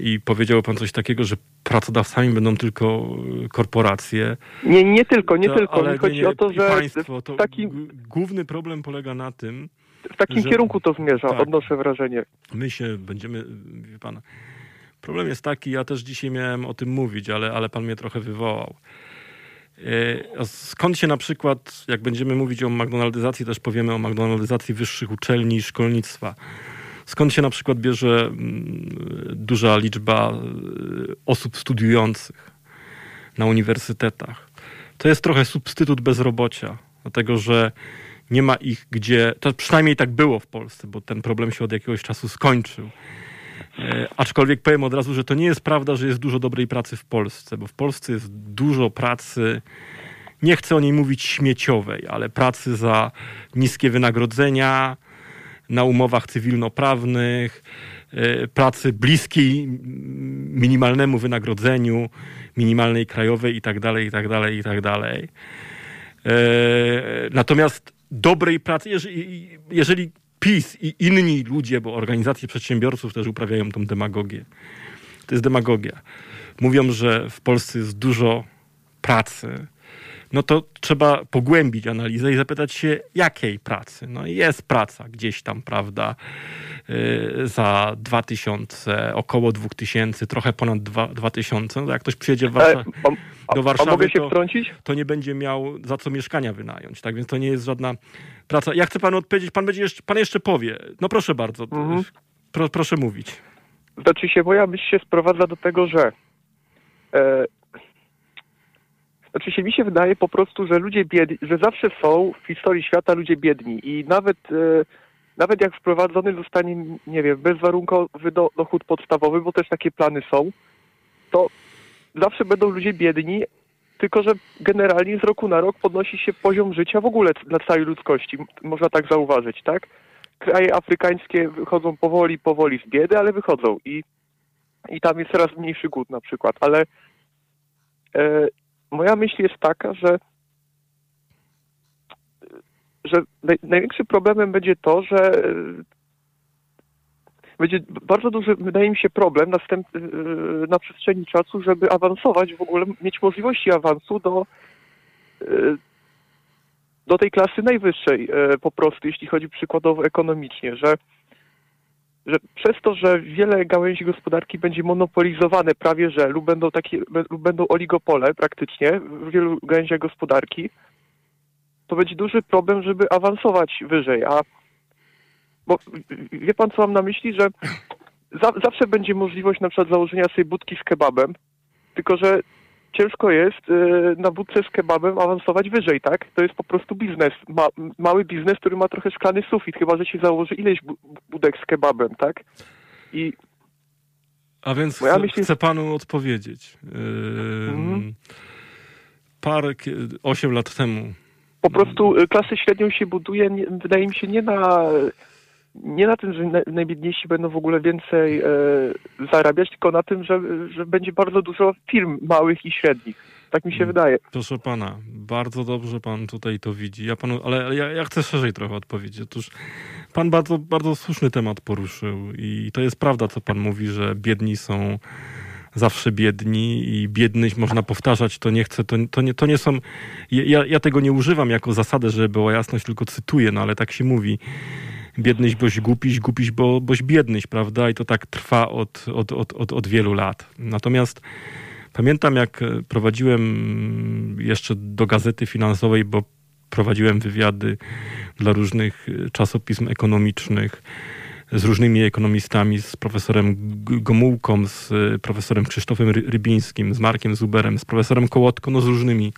i powiedział pan coś takiego, że pracodawcami będą tylko korporacje. Nie, nie tylko, nie to, tylko. Ale chodzi nie, nie, o to, że państwo, to główny problem polega na tym, w takim że, kierunku to zmierza, tak, odnoszę wrażenie. My się będziemy, wie pan, problem jest taki, ja też dzisiaj miałem o tym mówić, ale, ale pan mnie trochę wywołał. E, skąd się na przykład, jak będziemy mówić o McDonaldyzacji, też powiemy o McDonaldyzacji wyższych uczelni i szkolnictwa. Skąd się na przykład bierze mm, duża liczba y, osób studiujących na uniwersytetach? To jest trochę substytut bezrobocia, dlatego że nie ma ich gdzie, to przynajmniej tak było w Polsce, bo ten problem się od jakiegoś czasu skończył. E, aczkolwiek powiem od razu, że to nie jest prawda, że jest dużo dobrej pracy w Polsce, bo w Polsce jest dużo pracy, nie chcę o niej mówić śmieciowej, ale pracy za niskie wynagrodzenia, na umowach cywilnoprawnych, e, pracy bliskiej minimalnemu wynagrodzeniu, minimalnej krajowej itd., itd., itd. Natomiast dobrej pracy, jeżeli, jeżeli PiS i inni ludzie, bo organizacje przedsiębiorców też uprawiają tą demagogię, to jest demagogia. Mówią, że w Polsce jest dużo pracy, no to trzeba pogłębić analizę i zapytać się, jakiej pracy. No i jest praca gdzieś tam, prawda, yy, za 2000, około 2000, trochę ponad 2000. No jak ktoś przyjedzie w Warszawie, a, do Warszawy, to, to nie będzie miał za co mieszkania wynająć. Tak więc to nie jest żadna praca. Ja chcę panu odpowiedzieć, pan, będzie jeszcze, pan jeszcze powie. No proszę bardzo, mhm. Pro, proszę mówić. Znaczy się, moja myśl się sprowadza do tego, że e, znaczy się mi się wydaje po prostu, że ludzie biedni, że zawsze są w historii świata ludzie biedni i nawet e, nawet jak wprowadzony zostanie, nie wiem, bezwarunkowy do, dochód podstawowy, bo też takie plany są, to zawsze będą ludzie biedni, tylko że generalnie z roku na rok podnosi się poziom życia w ogóle dla całej ludzkości, można tak zauważyć, tak? Kraje afrykańskie wychodzą powoli, powoli z biedy, ale wychodzą i, i tam jest coraz mniejszy głód na przykład, ale e, moja myśl jest taka, że że naj, największym problemem będzie to, że e, będzie bardzo duży, wydaje mi się, problem następ, e, na przestrzeni czasu, żeby awansować, w ogóle mieć możliwości awansu do, e, do tej klasy najwyższej po prostu, jeśli chodzi przykładowo ekonomicznie, że, że przez to, że wiele gałęzi gospodarki będzie monopolizowane prawie, że lub będą takie, lub będą oligopole praktycznie w wielu gałęziach gospodarki, to będzie duży problem, żeby awansować wyżej. A bo wie pan, co mam na myśli, że za, zawsze będzie możliwość na przykład założenia sobie budki z kebabem, tylko że ciężko jest y, na budce z kebabem awansować wyżej, tak? To jest po prostu biznes, ma, mały biznes, który ma trochę szklany sufit, chyba że się założy ileś budek z kebabem, tak? I a więc chcę, myśl... chcę panu odpowiedzieć. Yy. Parę, 8 lat temu po prostu y, klasę średnią się buduje, wydaje mi się, nie na, nie na tym, że najbiedniejsi będą w ogóle więcej e, zarabiać, tylko na tym, że, że będzie bardzo dużo firm małych i średnich. Tak mi się mm. wydaje. Proszę pana, bardzo dobrze pan tutaj to widzi. Ja panu, ale ja, ja chcę szerzej trochę odpowiedzieć. Otóż pan bardzo, bardzo słuszny temat poruszył i to jest prawda, co pan mówi, że biedni są zawsze biedni i biedność można powtarzać, to nie chcę, to, to, nie, to nie są, ja, ja tego nie używam jako zasadę, żeby była jasność, tylko cytuję, no ale tak się mówi. Biednyś boś głupiś, głupiś bo, boś biednyś, prawda? I to tak trwa od, od, od, od, od wielu lat. Natomiast pamiętam, jak prowadziłem jeszcze do gazety finansowej, bo prowadziłem wywiady dla różnych czasopism ekonomicznych, z różnymi ekonomistami, z profesorem Gomułką, z e, profesorem Krzysztofem Rybińskim, z Markiem Zuberem, z profesorem Kołotko, no z różnymi.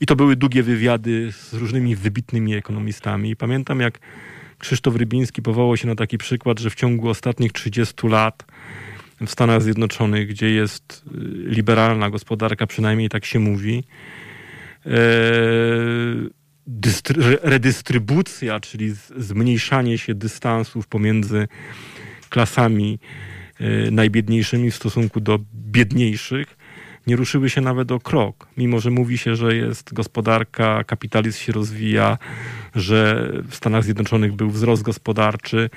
I to były długie wywiady z różnymi wybitnymi ekonomistami. I pamiętam, jak Krzysztof Rybiński powołał się na taki przykład, że w ciągu ostatnich 30 lat w Stanach Zjednoczonych, gdzie jest e, liberalna gospodarka, przynajmniej tak się mówi, e, redystrybucja, czyli zmniejszanie się dystansów pomiędzy klasami e, najbiedniejszymi w stosunku do biedniejszych, nie ruszyły się nawet o krok. Mimo, że mówi się, że jest gospodarka, kapitalizm się rozwija, że w Stanach Zjednoczonych był wzrost gospodarczy,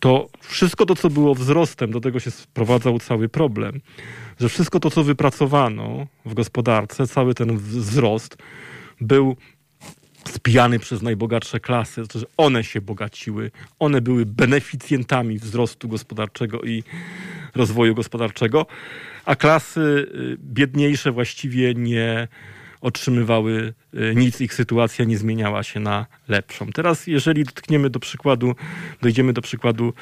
to wszystko to, co było wzrostem, do tego się sprowadzał cały problem, że wszystko to, co wypracowano w gospodarce, cały ten wzrost był spijany przez najbogatsze klasy, to, że one się bogaciły, one były beneficjentami wzrostu gospodarczego i rozwoju gospodarczego, a klasy y, biedniejsze właściwie nie otrzymywały y, nic, ich sytuacja nie zmieniała się na lepszą. Teraz, jeżeli dotkniemy do przykładu, dojdziemy do przykładu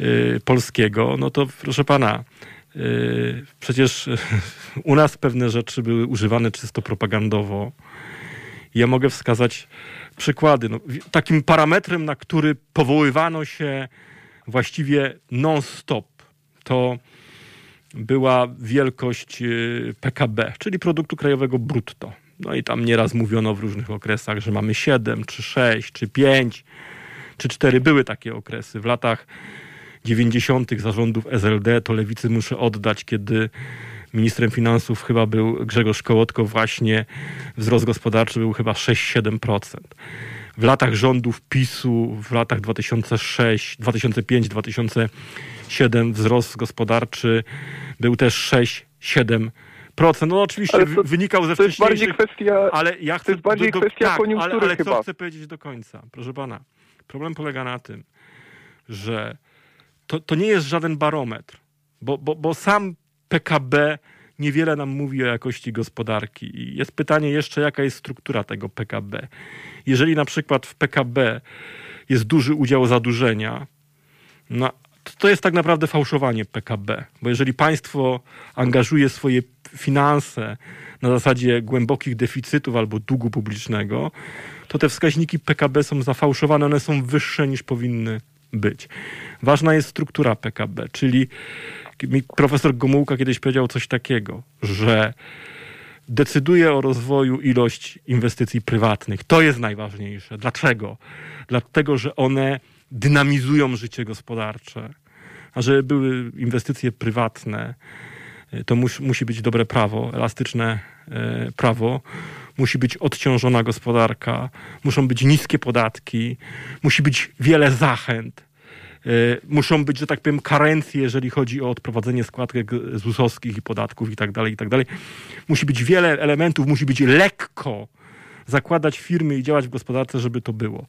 y, polskiego, no to proszę pana, przecież u nas pewne rzeczy były używane czysto propagandowo ja mogę wskazać przykłady. No, takim parametrem, na który powoływano się właściwie non-stop, to była wielkość y, PKB, czyli produktu krajowego brutto. No i tam nieraz mówiono w różnych okresach, że mamy 7, czy 6, czy 5, czy 4. Były takie okresy. W latach 90. zarządów SLD to lewicy muszę oddać, kiedy ministrem finansów chyba był Grzegorz Kołotko, właśnie wzrost gospodarczy był chyba 6-7%. W latach rządów PiSu, w latach 2006, 2005, 2007 wzrost gospodarczy był też 6-7%. procent. No oczywiście to, wynikał ze wcześniejszych... To jest bardziej kwestia, ale ja chcę, to jest bardziej do, do, kwestia tak, koniunktury ale, ale chyba. co chcę powiedzieć do końca? Proszę pana, problem polega na tym, że to, to nie jest żaden barometr, bo, bo, bo sam PKB niewiele nam mówi o jakości gospodarki. I jest pytanie jeszcze, jaka jest struktura tego PKB. Jeżeli na przykład w PKB jest duży udział zadłużenia, no, to jest tak naprawdę fałszowanie PKB, bo jeżeli państwo angażuje swoje finanse na zasadzie głębokich deficytów albo długu publicznego, to te wskaźniki PKB są zafałszowane, one są wyższe niż powinny być. Ważna jest struktura PKB, czyli profesor Gomułka kiedyś powiedział coś takiego, że decyduje o rozwoju ilość inwestycji prywatnych. To jest najważniejsze. Dlaczego? Dlatego, że one dynamizują życie gospodarcze. A żeby były inwestycje prywatne, to mus, musi być dobre prawo, elastyczne e, prawo, musi być odciążona gospodarka, muszą być niskie podatki, musi być wiele zachęt. E, muszą być, że tak powiem, karencje, jeżeli chodzi o odprowadzenie składek ZUS-owskich i podatków i tak dalej, i tak dalej. Musi być wiele elementów, musi być lekko zakładać firmy i działać w gospodarce, żeby to było.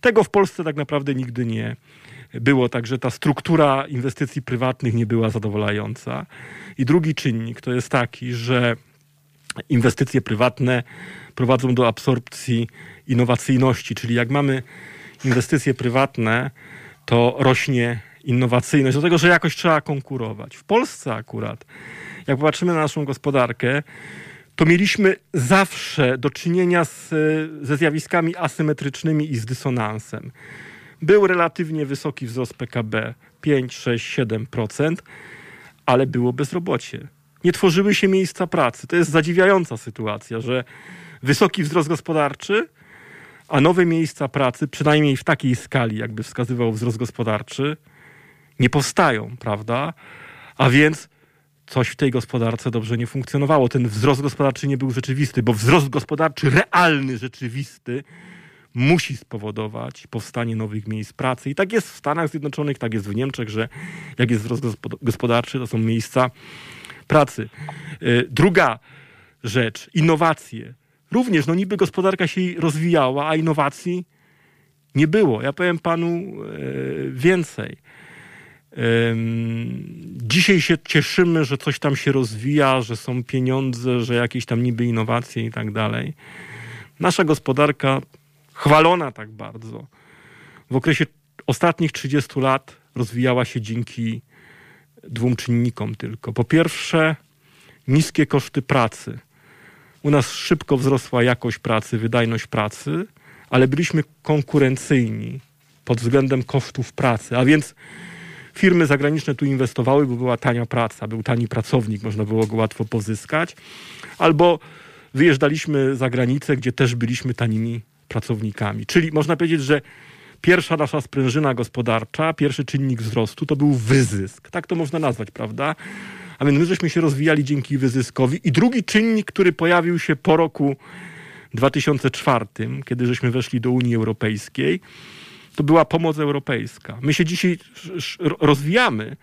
Tego w Polsce tak naprawdę nigdy nie było, także ta struktura inwestycji prywatnych nie była zadowalająca. I drugi czynnik to jest taki, że inwestycje prywatne prowadzą do absorpcji innowacyjności, czyli jak mamy inwestycje prywatne, to rośnie innowacyjność, do tego, że jakoś trzeba konkurować. W Polsce akurat, jak popatrzymy na naszą gospodarkę, to mieliśmy zawsze do czynienia z, ze zjawiskami asymetrycznymi i z dysonansem. Był relatywnie wysoki wzrost PKB 5, 6, 7%, ale było bezrobocie. Nie tworzyły się miejsca pracy. To jest zadziwiająca sytuacja, że wysoki wzrost gospodarczy, a nowe miejsca pracy, przynajmniej w takiej skali, jakby wskazywał wzrost gospodarczy, nie powstają, prawda? A więc coś w tej gospodarce dobrze nie funkcjonowało. Ten wzrost gospodarczy nie był rzeczywisty, bo wzrost gospodarczy realny, rzeczywisty musi spowodować powstanie nowych miejsc pracy. I tak jest w Stanach Zjednoczonych, tak jest w Niemczech, że jak jest wzrost gospodarczy, to są miejsca pracy. Y, druga rzecz, innowacje. Również, no niby gospodarka się rozwijała, a innowacji nie było. Ja powiem panu y, więcej. Dzisiaj się cieszymy, że coś tam się rozwija, że są pieniądze, że jakieś tam niby innowacje i tak dalej. Nasza gospodarka, chwalona tak bardzo, w okresie ostatnich 30 lat rozwijała się dzięki dwóm czynnikom tylko. Po pierwsze, niskie koszty pracy. U nas szybko wzrosła jakość pracy, wydajność pracy, ale byliśmy konkurencyjni pod względem kosztów pracy, a więc firmy zagraniczne tu inwestowały, bo była tania praca, był tani pracownik, można było go łatwo pozyskać, albo wyjeżdżaliśmy za granicę, gdzie też byliśmy tanimi pracownikami. Czyli można powiedzieć, że pierwsza nasza sprężyna gospodarcza, pierwszy czynnik wzrostu to był wyzysk. Tak to można nazwać, prawda? A więc my żeśmy się rozwijali dzięki wyzyskowi. I drugi czynnik, który pojawił się po roku 2004, kiedy żeśmy weszli do Unii Europejskiej, to była pomoc europejska. My się dzisiaj rozwijamy,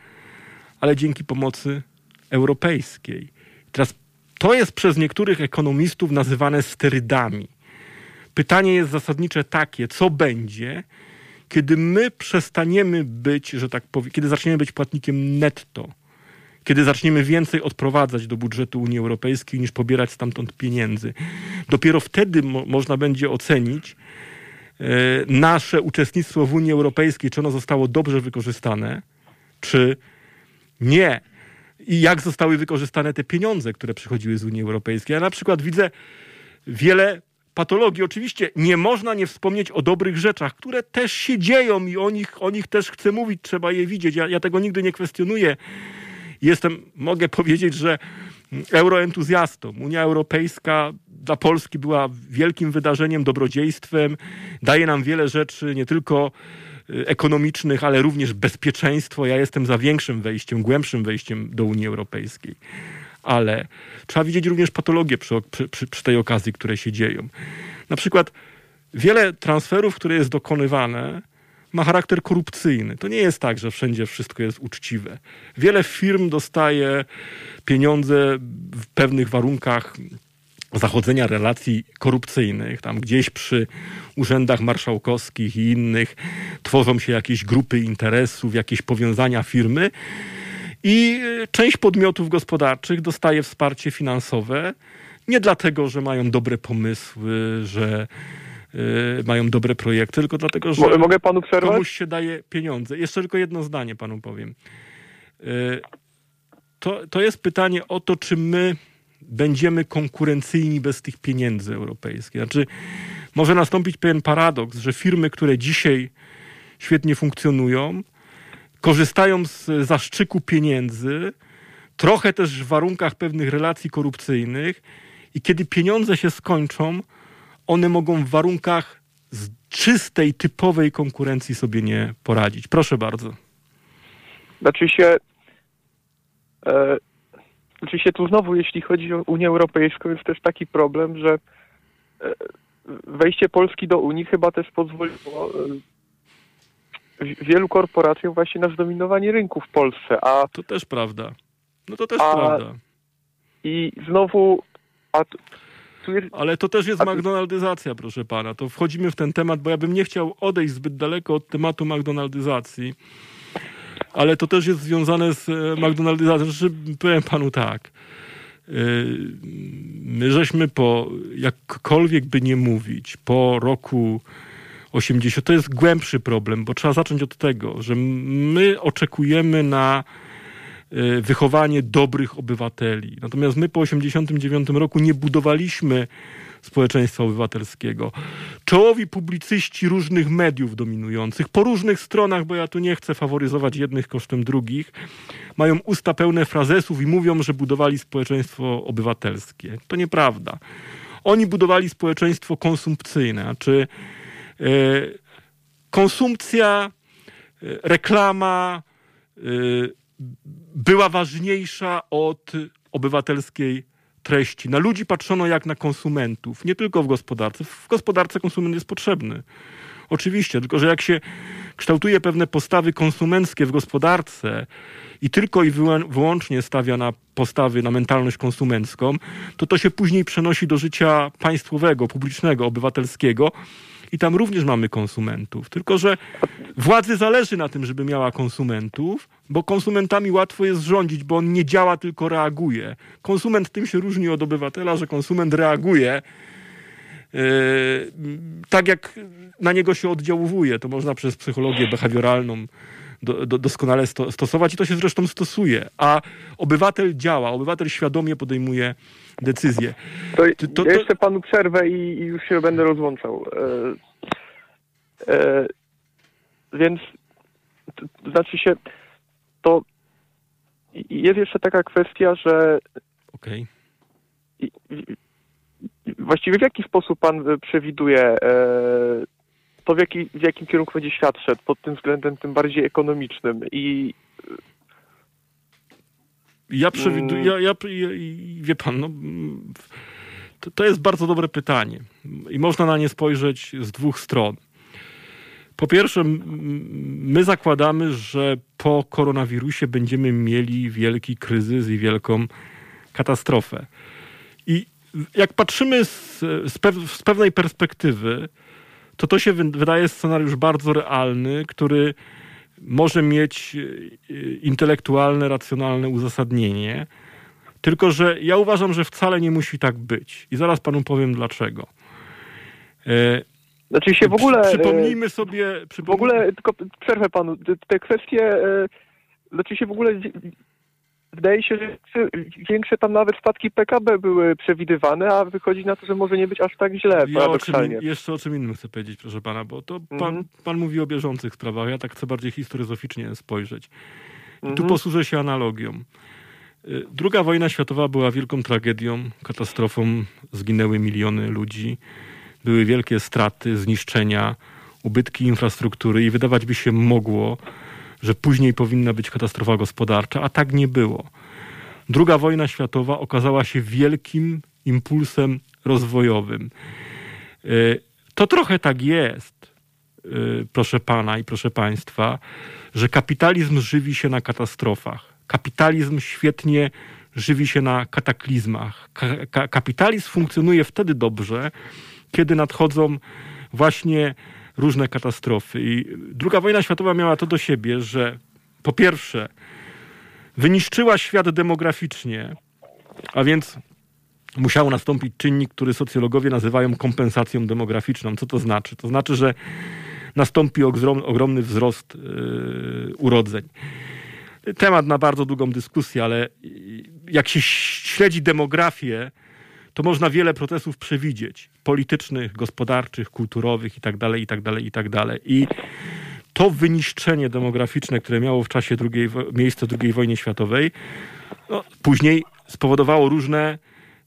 ale dzięki pomocy europejskiej. Teraz to jest przez niektórych ekonomistów nazywane sterydami. Pytanie jest zasadnicze takie, co będzie, kiedy my przestaniemy być, że tak powiem, kiedy zaczniemy być płatnikiem netto, kiedy zaczniemy więcej odprowadzać do budżetu Unii Europejskiej niż pobierać stamtąd pieniędzy. Dopiero wtedy mo można będzie ocenić, nasze uczestnictwo w Unii Europejskiej, czy ono zostało dobrze wykorzystane, czy nie. I jak zostały wykorzystane te pieniądze, które przychodziły z Unii Europejskiej. Ja na przykład widzę wiele patologii. Oczywiście nie można nie wspomnieć o dobrych rzeczach, które też się dzieją i o nich, o nich też chcę mówić, trzeba je widzieć. Ja, ja tego nigdy nie kwestionuję. Jestem, mogę powiedzieć, że euroentuzjastą. Unia Europejska dla Polski była wielkim wydarzeniem, dobrodziejstwem. Daje nam wiele rzeczy, nie tylko y, ekonomicznych, ale również bezpieczeństwo. Ja jestem za większym wejściem, głębszym wejściem do Unii Europejskiej. Ale trzeba widzieć również patologie przy, przy, przy tej okazji, które się dzieją. Na przykład wiele transferów, które jest dokonywane, ma charakter korupcyjny. To nie jest tak, że wszędzie wszystko jest uczciwe. Wiele firm dostaje pieniądze w pewnych warunkach zachodzenia relacji korupcyjnych. Tam gdzieś przy urzędach marszałkowskich i innych tworzą się jakieś grupy interesów, jakieś powiązania firmy i część podmiotów gospodarczych dostaje wsparcie finansowe nie dlatego, że mają dobre pomysły, że y, mają dobre projekty, tylko dlatego, że Mogę panu przerwać? komuś się daje pieniądze. Jeszcze tylko jedno zdanie panu powiem. Y, to, to jest pytanie o to, czy my będziemy konkurencyjni bez tych pieniędzy europejskich. Znaczy, może nastąpić pewien paradoks, że firmy, które dzisiaj świetnie funkcjonują, korzystają z zaszczyku pieniędzy, trochę też w warunkach pewnych relacji korupcyjnych i kiedy pieniądze się skończą, one mogą w warunkach czystej, typowej konkurencji sobie nie poradzić. Proszę bardzo. Znaczy się, e, oczywiście tu znowu, jeśli chodzi o Unię Europejską, jest też taki problem, że e, wejście Polski do Unii chyba też pozwoliło e, wielu korporacjom właśnie na zdominowanie rynku w Polsce. A, to też prawda. No to też a, prawda. I znowu a jest, Ale to też jest McDonaldyzacja, proszę pana. To wchodzimy w ten temat, bo ja bym nie chciał odejść zbyt daleko od tematu McDonaldyzacji. Ale to też jest związane z e, McDonaldyzacją. Znaczy, powiem panu tak. E, my żeśmy po, jakkolwiek by nie mówić, po roku 80, to jest głębszy problem, bo trzeba zacząć od tego, że my oczekujemy na Y, wychowanie dobrych obywateli. Natomiast my po 1989 roku nie budowaliśmy społeczeństwa obywatelskiego. Czołowi publicyści różnych mediów dominujących, po różnych stronach, bo ja tu nie chcę faworyzować jednych kosztem drugich, mają usta pełne frazesów i mówią, że budowali społeczeństwo obywatelskie. To nieprawda. Oni budowali społeczeństwo konsumpcyjne, znaczy yy, konsumpcja, yy, reklama, yy, była ważniejsza od obywatelskiej treści. Na ludzi patrzono jak na konsumentów, nie tylko w gospodarce. W gospodarce konsument jest potrzebny. Oczywiście, tylko że jak się kształtuje pewne postawy konsumenckie w gospodarce i tylko i wyłącznie stawia na postawy, na mentalność konsumencką, to to się później przenosi do życia państwowego, publicznego, obywatelskiego i tam również mamy konsumentów. Tylko, że władzy zależy na tym, żeby miała konsumentów, bo konsumentami łatwo jest rządzić, bo on nie działa, tylko reaguje. Konsument tym się różni od obywatela, że konsument reaguje yy, tak, jak na niego się oddziałuje. To można przez psychologię behawioralną do, do, doskonale sto, stosować i to się zresztą stosuje. A obywatel działa, obywatel świadomie podejmuje decyzje. To, to, to, ja jeszcze panu przerwę i, i, już się będę rozłączał. E, e, więc to, znaczy się, to jest jeszcze taka kwestia, że okay. właściwie w jaki sposób pan przewiduje e, to w, jaki, w jakim kierunku będzie świat szedł pod tym względem tym bardziej ekonomicznym i ja przewiduję, ja, ja, ja, wie pan, no, to, to jest bardzo dobre pytanie i można na nie spojrzeć z dwóch stron. Po pierwsze, my zakładamy, że po koronawirusie będziemy mieli wielki kryzys i wielką katastrofę. I jak patrzymy z, z, pew, z pewnej perspektywy, to to się wydaje scenariusz bardzo realny, który może mieć e, intelektualne, racjonalne uzasadnienie. Tylko, że ja uważam, że wcale nie musi tak być. I zaraz panu powiem dlaczego. E, znaczy się w ogóle... Przypomnijmy sobie... W ogóle, tylko przerwę panu, te kwestie... E, znaczy się w ogóle wydaje się, że większe tam nawet spadki PKB były przewidywane, a wychodzi na to, że może nie być aż tak źle, ja. O czym, jeszcze o czym innym chcę powiedzieć, proszę pana, bo to pan, mm -hmm. pan mówi o bieżących sprawach, ja tak chcę bardziej historyzoficznie spojrzeć. I mm -hmm. tu mhm. posłużę się analogią. Y, druga wojna światowa była wielką tragedią, katastrofą, zginęły miliony ludzi, były wielkie straty, zniszczenia, ubytki infrastruktury i wydawać by się mogło, że później powinna być katastrofa gospodarcza, a tak nie było. Druga wojna światowa okazała się wielkim impulsem rozwojowym. E, to trochę tak jest, proszę pana i proszę państwa, że kapitalizm żywi się na katastrofach. Kapitalizm świetnie żywi się na kataklizmach. Ka kapitalizm funkcjonuje wtedy dobrze, kiedy nadchodzą właśnie różne katastrofy. I druga wojna światowa miała to do siebie, że po pierwsze wyniszczyła świat demograficznie, a więc musiał nastąpić czynnik, który socjologowie nazywają kompensacją demograficzną. Co to znaczy? To znaczy, że nastąpi ogromny wzrost yy, urodzeń. Temat na bardzo długą dyskusję, ale jak się śledzi demografię, to można wiele procesów przewidzieć. Politycznych, gospodarczych, kulturowych itd., itd., itd. I to wyniszczenie demograficzne, które miało w czasie drugiej, miejsce II wojny światowej, no, później spowodowało różne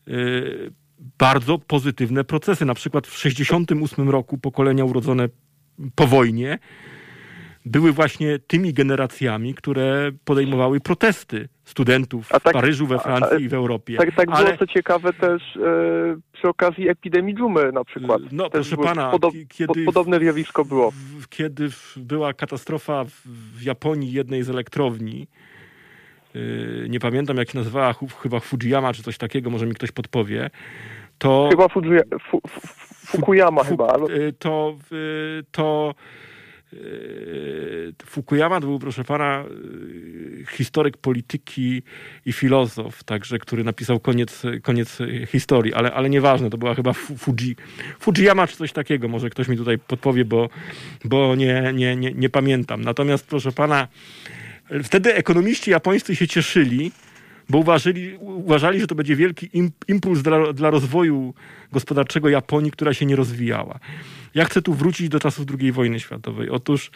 y, bardzo pozytywne procesy. Na przykład w 1968 roku pokolenia urodzone po wojnie były właśnie tymi generacjami, które podejmowały protesty studentów tak, w Paryżu, we Francji a, i w Europie. Tak, tak Ale... było co ciekawe też e, przy okazji epidemii dżumy na przykład. No też proszę pana, podo kiedy, podobne zjawisko było. W, kiedy była katastrofa w, w Japonii jednej z elektrowni, yy, nie pamiętam jak się nazywała, chyba Fujiyama czy coś takiego, może mi ktoś podpowie, to... Chyba Fuji, fu, Fukuyama chyba. Ale... Y, to, y, to Fukuyama to był, proszę pana, yy, historyk polityki i filozof, także, który napisał koniec, koniec historii, ale, ale nieważne, to była chyba Fuji, Fujiyama czy coś takiego, może ktoś mi tutaj podpowie, bo, bo nie, nie, nie, nie pamiętam. Natomiast, proszę pana, wtedy ekonomiści japońscy się cieszyli, bo uważali, uważali, że to będzie wielki impuls dla, dla rozwoju gospodarczego Japonii, która się nie rozwijała. Ja chcę tu wrócić do czasów II wojny światowej. Otóż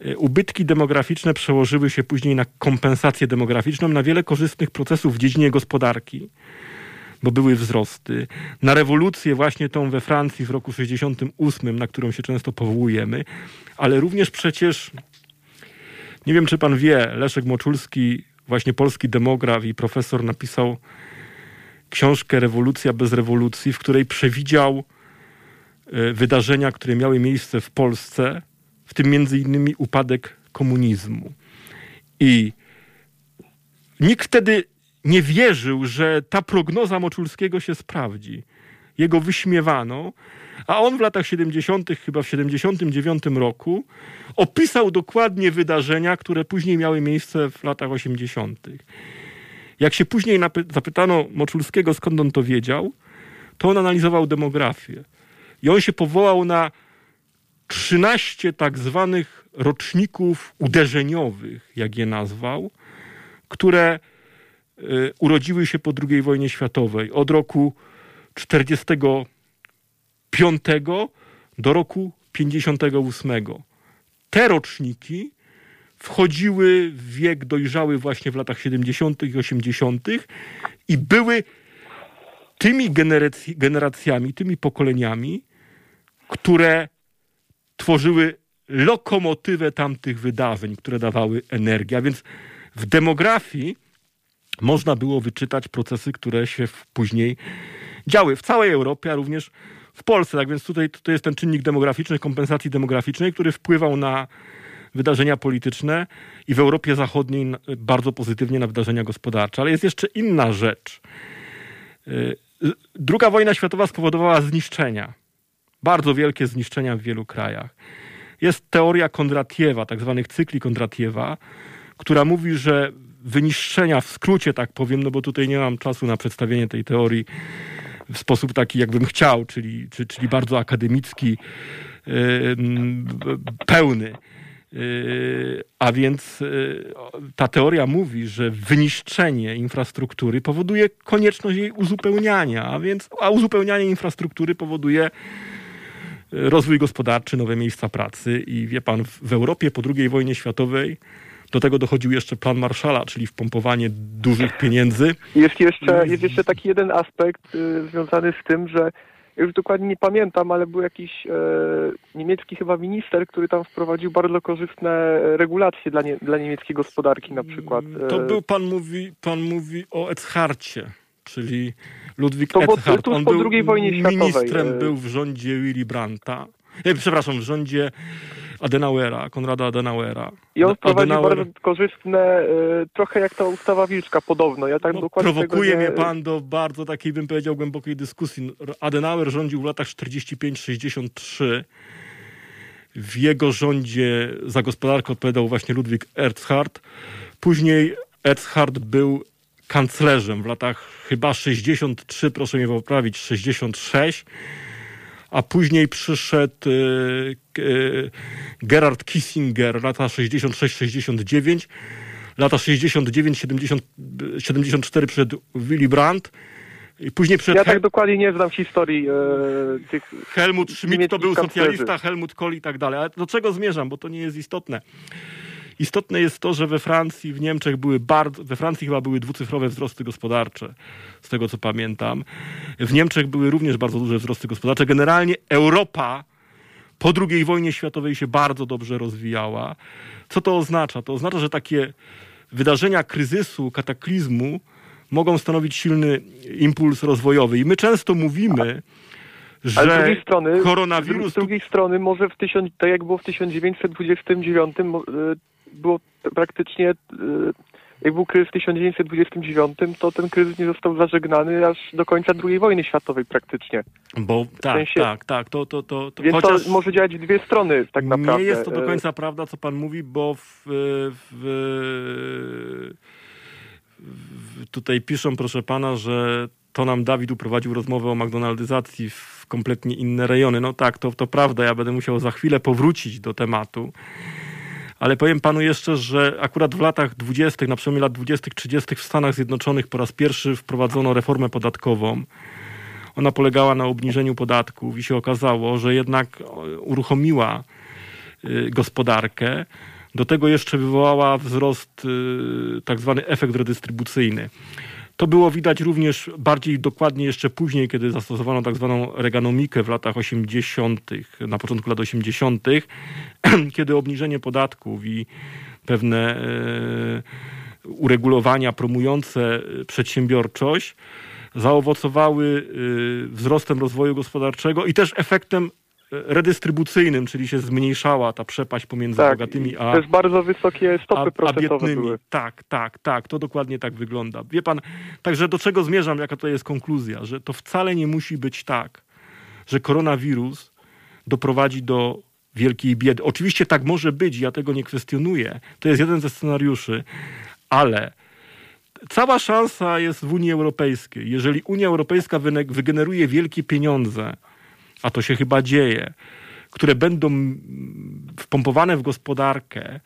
e, ubytki demograficzne przełożyły się później na kompensację demograficzną, na wiele korzystnych procesów w dziedzinie gospodarki, bo były wzrosty, na rewolucję właśnie tą we Francji w roku 68, na którą się często powołujemy, ale również przecież, nie wiem czy pan wie, Leszek Moczulski, właśnie polski demograf i profesor napisał książkę Rewolucja bez rewolucji, w której przewidział E, wydarzenia, które miały miejsce w Polsce, w tym między innymi upadek komunizmu. I nikt wtedy nie wierzył, że ta prognoza Moczulskiego się sprawdzi. Jego wyśmiewano, a on w latach 70., chyba w 79 roku, opisał dokładnie wydarzenia, które później miały miejsce w latach 80. Jak się później zapytano Moczulskiego, skąd on to wiedział, to on analizował demografię. I on się powołał na 13 tak zwanych roczników uderzeniowych, jak je nazwał, które y, urodziły się po II wojnie światowej. Od roku 45 do roku 58. Te roczniki wchodziły w wiek dojrzały właśnie w latach 70. i 80. i były tymi generacjami, tymi pokoleniami, które tworzyły lokomotywę tamtych wydarzeń, które dawały energię. A więc w demografii można było wyczytać procesy, które się później działy w całej Europie, a również w Polsce. Tak więc tutaj to jest ten czynnik demograficzny, kompensacji demograficznej, który wpływał na wydarzenia polityczne i w Europie Zachodniej bardzo pozytywnie na wydarzenia gospodarcze. Ale jest jeszcze inna rzecz. Y, druga wojna światowa spowodowała zniszczenia bardzo wielkie zniszczenia w wielu krajach. Jest teoria Kondratiewa, tak zwanych cykli Kondratiewa, która mówi, że wyniszczenia, w skrócie tak powiem, no bo tutaj nie mam czasu na przedstawienie tej teorii w sposób taki, jakbym chciał, czyli, czyli bardzo akademicki, yy, pełny. Yy, a więc yy, ta teoria mówi, że wyniszczenie infrastruktury powoduje konieczność jej uzupełniania, a więc a uzupełnianie infrastruktury powoduje rozwój gospodarczy, nowe miejsca pracy i wie pan, w Europie po II wojnie światowej do tego dochodził jeszcze plan Marszala, czyli wpompowanie dużych pieniędzy. Jest jeszcze, jest jeszcze taki jeden aspekt y, związany z tym, że już dokładnie nie pamiętam, ale był jakiś e, niemiecki chyba minister, który tam wprowadził bardzo korzystne regulacje dla, nie, dla niemieckiej gospodarki na przykład. To e, był, pan mówi, pan mówi o Echarcie, czyli Ludwik to Eckhart. On był ministrem, e. był w rządzie Willy Brandta. E, przepraszam, w rządzie Adenauera, Konrada Adenauera. I on wprowadził Adenauer... bardzo korzystne, y, trochę jak ta ustawa Wilczka podobno. Ja tak no, dokładnie prowokuje nie... mnie pan do bardzo takiej, bym powiedział, głębokiej dyskusji. Adenauer rządził w latach 45-63. W jego rządzie za gospodarkę odpowiadał właśnie Ludwik Erzhard. Później Erzhard był kanclerzem w latach chyba 63, proszę mnie poprawić, 66 a później przyszedł e, e, Gerard Kissinger, lata 66-69, lata 69-74 przyszedł Willy Brandt, i później przyszedł... Ja tak dokładnie nie znam historii e, tych... Helmut Schmidt to był socjalista, Helmut Kohl i tak dalej. Ale do czego zmierzam, bo to nie jest istotne. Istotne jest to, że we Francji, w Niemczech były bardzo, we Francji chyba były dwucyfrowe wzrosty gospodarcze, z tego co pamiętam. W Niemczech były również bardzo duże wzrosty gospodarcze. Generalnie Europa po II wojnie światowej się bardzo dobrze rozwijała. Co to oznacza? To oznacza, że takie wydarzenia kryzysu, kataklizmu mogą stanowić silny impuls rozwojowy. I my często mówimy, że Ale z drugiej strony, koronawirus... Z drugiej strony może w tysiąc, tak jak było w 1929 było praktycznie, e, jak był kryzys w 1929, to ten kryzys nie został zażegnany aż do końca II wojny światowej praktycznie. Bo tak, sensie, tak, tak. To, to, to, to, więc chociaż to może działać w dwie strony tak naprawdę. Nie jest to do końca prawda, co pan mówi, bo w, w, w tutaj piszą, proszę pana, że to nam Dawid uprowadził rozmowę o McDonaldyzacji w kompletnie inne rejony. No tak, to, to prawda, ja będę musiał za chwilę powrócić do tematu. Ale powiem panu jeszcze, że akurat w latach 20., na przełomie lat 20., 30. w Stanach Zjednoczonych po raz pierwszy wprowadzono reformę podatkową. Ona polegała na obniżeniu podatków i się okazało, że jednak uruchomiła y, gospodarkę. Do tego jeszcze wywołała wzrost, y, tak zwany efekt redystrybucyjny. To było widać również bardziej dokładnie jeszcze później, kiedy zastosowano tak zwaną reganomikę w latach 80., na początku lat 80., kiedy obniżenie podatków i pewne e, uregulowania promujące przedsiębiorczość zaowocowały e, wzrostem rozwoju gospodarczego i też efektem redystrybucyjnym, czyli się zmniejszała ta przepaść pomiędzy tak, bogatymi a... Też bardzo wysokie stopy a, procentowe a były. Tak, tak, tak. To dokładnie tak wygląda. Wie pan, także do czego zmierzam, jaka to jest konkluzja? Że to wcale nie musi być tak, że koronawirus doprowadzi do wielkiej biedy. Oczywiście tak może być, ja tego nie kwestionuję. To jest jeden ze scenariuszy, ale cała szansa jest w Unii Europejskiej. Jeżeli Unia Europejska wygeneruje wielkie pieniądze, a to się chyba dzieje, które będą wpompowane w gospodarkę,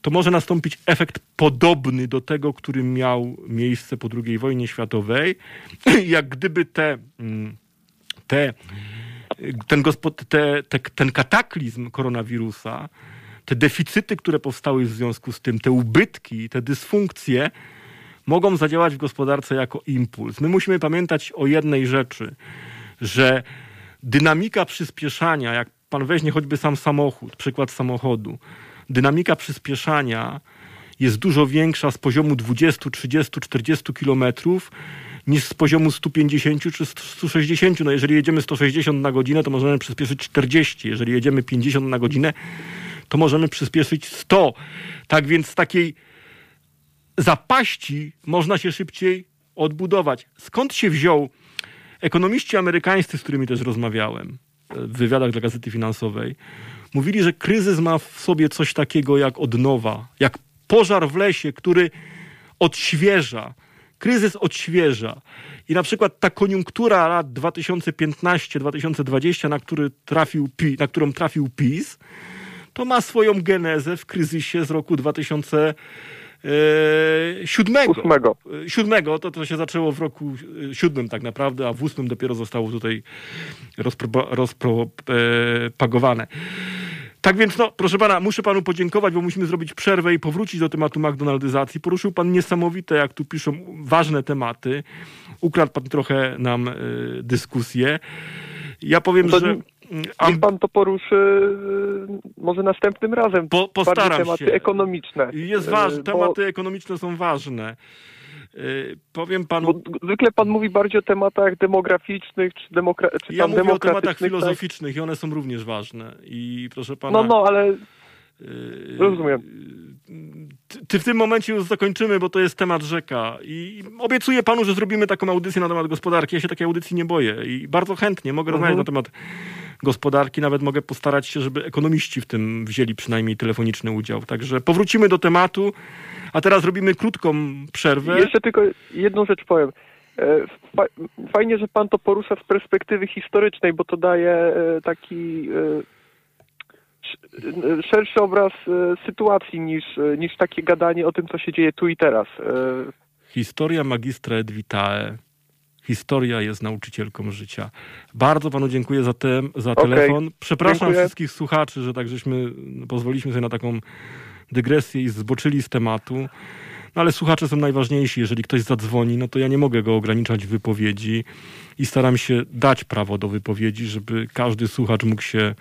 to może nastąpić efekt podobny do tego, który miał miejsce po II wojnie światowej, jak gdyby te, mm, te, ten, te, te, ten kataklizm koronawirusa, te deficyty, które powstały w związku z tym, te ubytki, te dysfunkcje mogą zadziałać w gospodarce jako impuls. My musimy pamiętać o jednej rzeczy, że dynamika przyspieszania, jak pan weźmie choćby sam samochód, przykład samochodu, dynamika przyspieszania jest dużo większa z poziomu 20, 30, 40 kilometrów niż z poziomu 150 czy 160. No jeżeli jedziemy 160 na godzinę, to możemy przyspieszyć 40. Jeżeli jedziemy 50 na godzinę, to możemy przyspieszyć 100. Tak więc z takiej zapaści można się szybciej odbudować. Skąd się wziął Ekonomiści amerykańscy, z którymi też rozmawiałem w wywiadach dla Gazety Finansowej, mówili, że kryzys ma w sobie coś takiego jak odnowa, jak pożar w lesie, który odświeża. Kryzys odświeża. I na przykład ta koniunktura lat 2015-2020, na, który trafił, na którą trafił PiS, to ma swoją genezę w kryzysie z roku 2000 E, siódmego. Ósmego. E, siódmego, to, to się zaczęło w roku e, siódmym tak naprawdę, a w ósmym dopiero zostało tutaj rozpropagowane. Tak więc, no, proszę pana, muszę panu podziękować, bo musimy zrobić przerwę i powrócić do tematu McDonaldyzacji. Poruszył pan niesamowite, jak tu piszą, ważne tematy. Ukradł pan trochę nam y, dyskusję. Ja powiem, to że... Niech pan to poruszy y, może następnym razem. Po, postaram tematy się. ekonomiczne. Jest ważne, y, bo... tematy ekonomiczne są ważne. Y, powiem panu. Bo zwykle pan mówi bardziej o tematach demograficznych czy, demokra... czy ja mówię o tematach tak? filozoficznych tak? i one są również ważne. I proszę pana. No, no, ale. Rozumiem. Ty w tym momencie już zakończymy, bo to jest temat rzeka. I obiecuję panu, że zrobimy taką audycję na temat gospodarki. Ja się takiej audycji nie boję i bardzo chętnie mogę rozmawiać mhm. na temat gospodarki. Nawet mogę postarać się, żeby ekonomiści w tym wzięli przynajmniej telefoniczny udział. Także powrócimy do tematu. A teraz robimy krótką przerwę. Jeszcze tylko jedną rzecz powiem. E, fajnie, że pan to porusza z perspektywy historycznej, bo to daje e, taki e, szerszy obraz sytuacji niż, niż takie gadanie o tym, co się dzieje tu i teraz. Historia magistra et vitae. Historia jest nauczycielką życia. Bardzo panu dziękuję za, te, za okay. telefon. Przepraszam dziękuję. wszystkich słuchaczy, że tak żeśmy pozwoliliśmy sobie na taką dygresję i zboczyli z tematu. No ale słuchacze są najważniejsi. Jeżeli ktoś zadzwoni, no to ja nie mogę go ograniczać w wypowiedzi i staram się dać prawo do wypowiedzi, żeby każdy słuchacz mógł się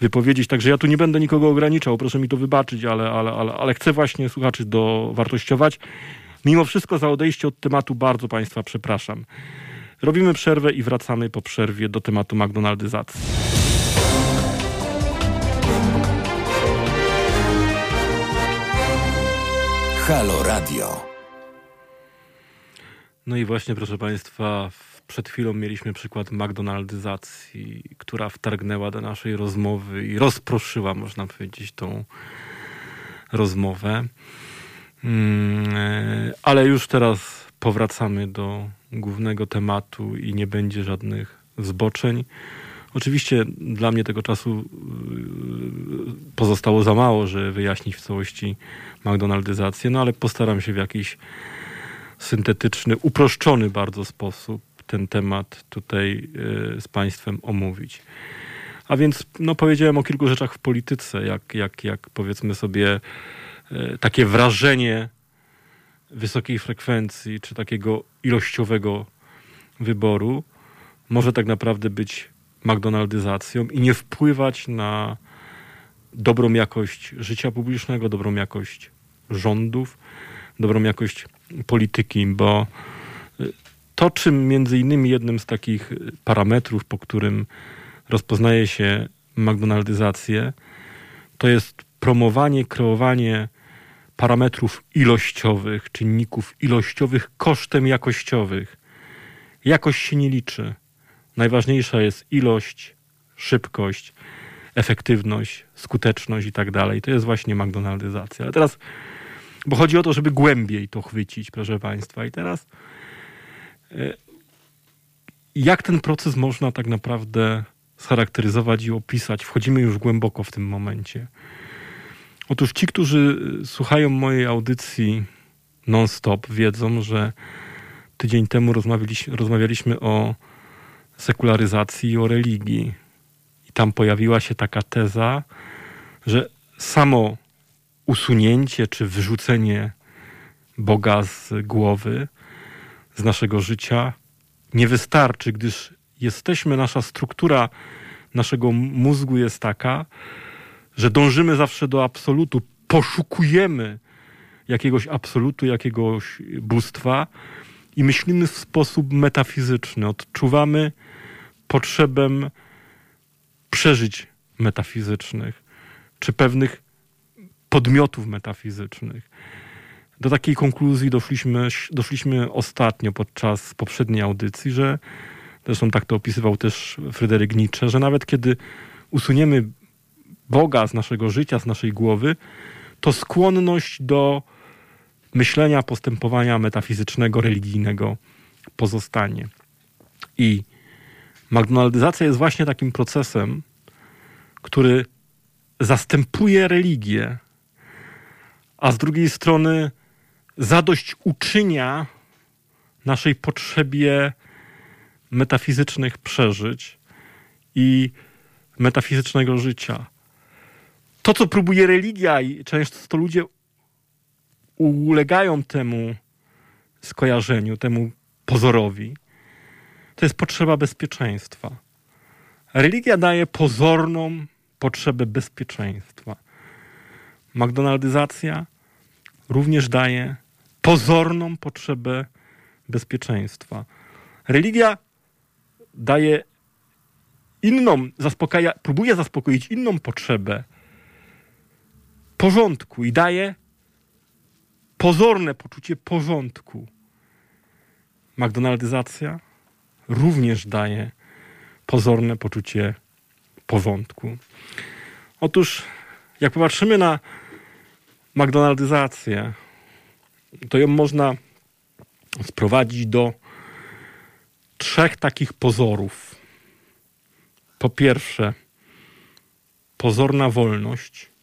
wypowiedzieć. Także ja tu nie będę nikogo ograniczał, proszę mi to wybaczyć, ale, ale, ale, ale chcę właśnie słuchaczy dowartościować. Mimo wszystko za odejście od tematu bardzo Państwa przepraszam. Robimy przerwę i wracamy po przerwie do tematu McDonaldyzacji. Halo Radio. No i właśnie, proszę Państwa, przed chwilą mieliśmy przykład McDonaldyzacji, która wtargnęła do naszej rozmowy i rozproszyła, można powiedzieć, tą rozmowę. Mm, e, ale już teraz powracamy do głównego tematu i nie będzie żadnych zboczeń. Oczywiście dla mnie tego czasu y, pozostało za mało, żeby wyjaśnić w całości McDonaldyzację, no ale postaram się w jakiś syntetyczny, uproszczony bardzo sposób ten temat tutaj y, z Państwem omówić. A więc no, powiedziałem o kilku rzeczach w polityce, jak, jak, jak powiedzmy sobie y, takie wrażenie wysokiej frekwencji, czy takiego ilościowego wyboru może tak naprawdę być McDonaldyzacją i nie wpływać na dobrą jakość życia publicznego, dobrą jakość rządów, dobrą jakość polityki, bo y, to, czym między innymi jednym z takich parametrów, po którym rozpoznaje się McDonaldyzację, to jest promowanie, kreowanie parametrów ilościowych, czynników ilościowych kosztem jakościowych. Jakość się nie liczy. Najważniejsza jest ilość, szybkość, efektywność, skuteczność i tak dalej. To jest właśnie McDonaldyzacja. Ale teraz, bo chodzi o to, żeby głębiej to chwycić, proszę Państwa. I teraz, e, jak ten proces można tak naprawdę scharakteryzować i opisać? Wchodzimy już głęboko w tym momencie. Otóż ci, którzy słuchają mojej audycji non-stop, wiedzą, że tydzień temu rozmawialiśmy, rozmawialiśmy o sekularyzacji i o religii. I tam pojawiła się taka teza, że samo usunięcie czy wyrzucenie Boga z głowy, z naszego życia nie wystarczy, gdyż jesteśmy, nasza struktura naszego mózgu jest taka, że dążymy zawsze do absolutu, poszukujemy jakiegoś absolutu, jakiegoś bóstwa i myślimy w sposób metafizyczny. Odczuwamy potrzebę przeżyć metafizycznych, czy pewnych podmiotów metafizycznych. Do takiej konkluzji doszliśmy, doszliśmy ostatnio podczas poprzedniej audycji, że zresztą tak to opisywał też Fryderyk Nietzsche, że nawet kiedy usuniemy Boga z naszego życia, z naszej głowy, to skłonność do myślenia, postępowania metafizycznego, religijnego pozostanie. I McDonaldyzacja jest właśnie takim procesem, który zastępuje religię, a z drugiej strony zadość uczynia naszej potrzebie metafizycznych przeżyć i metafizycznego życia. To, co próbuje religia, i często ludzie ulegają temu skojarzeniu, temu pozorowi, to jest potrzeba bezpieczeństwa. Religia daje pozorną potrzebę bezpieczeństwa. McDonaldyzacja również daje pozorną potrzebę bezpieczeństwa. Religia daje inną, zaspokaja, próbuje zaspokoić inną potrzebę porządku i daje pozorne poczucie porządku. McDonaldyzacja również daje pozorne poczucie porządku. Otóż, jak popatrzymy na McDonaldyzację, to ją można sprowadzić do trzech takich pozorów. Po pierwsze, pozorna wolność.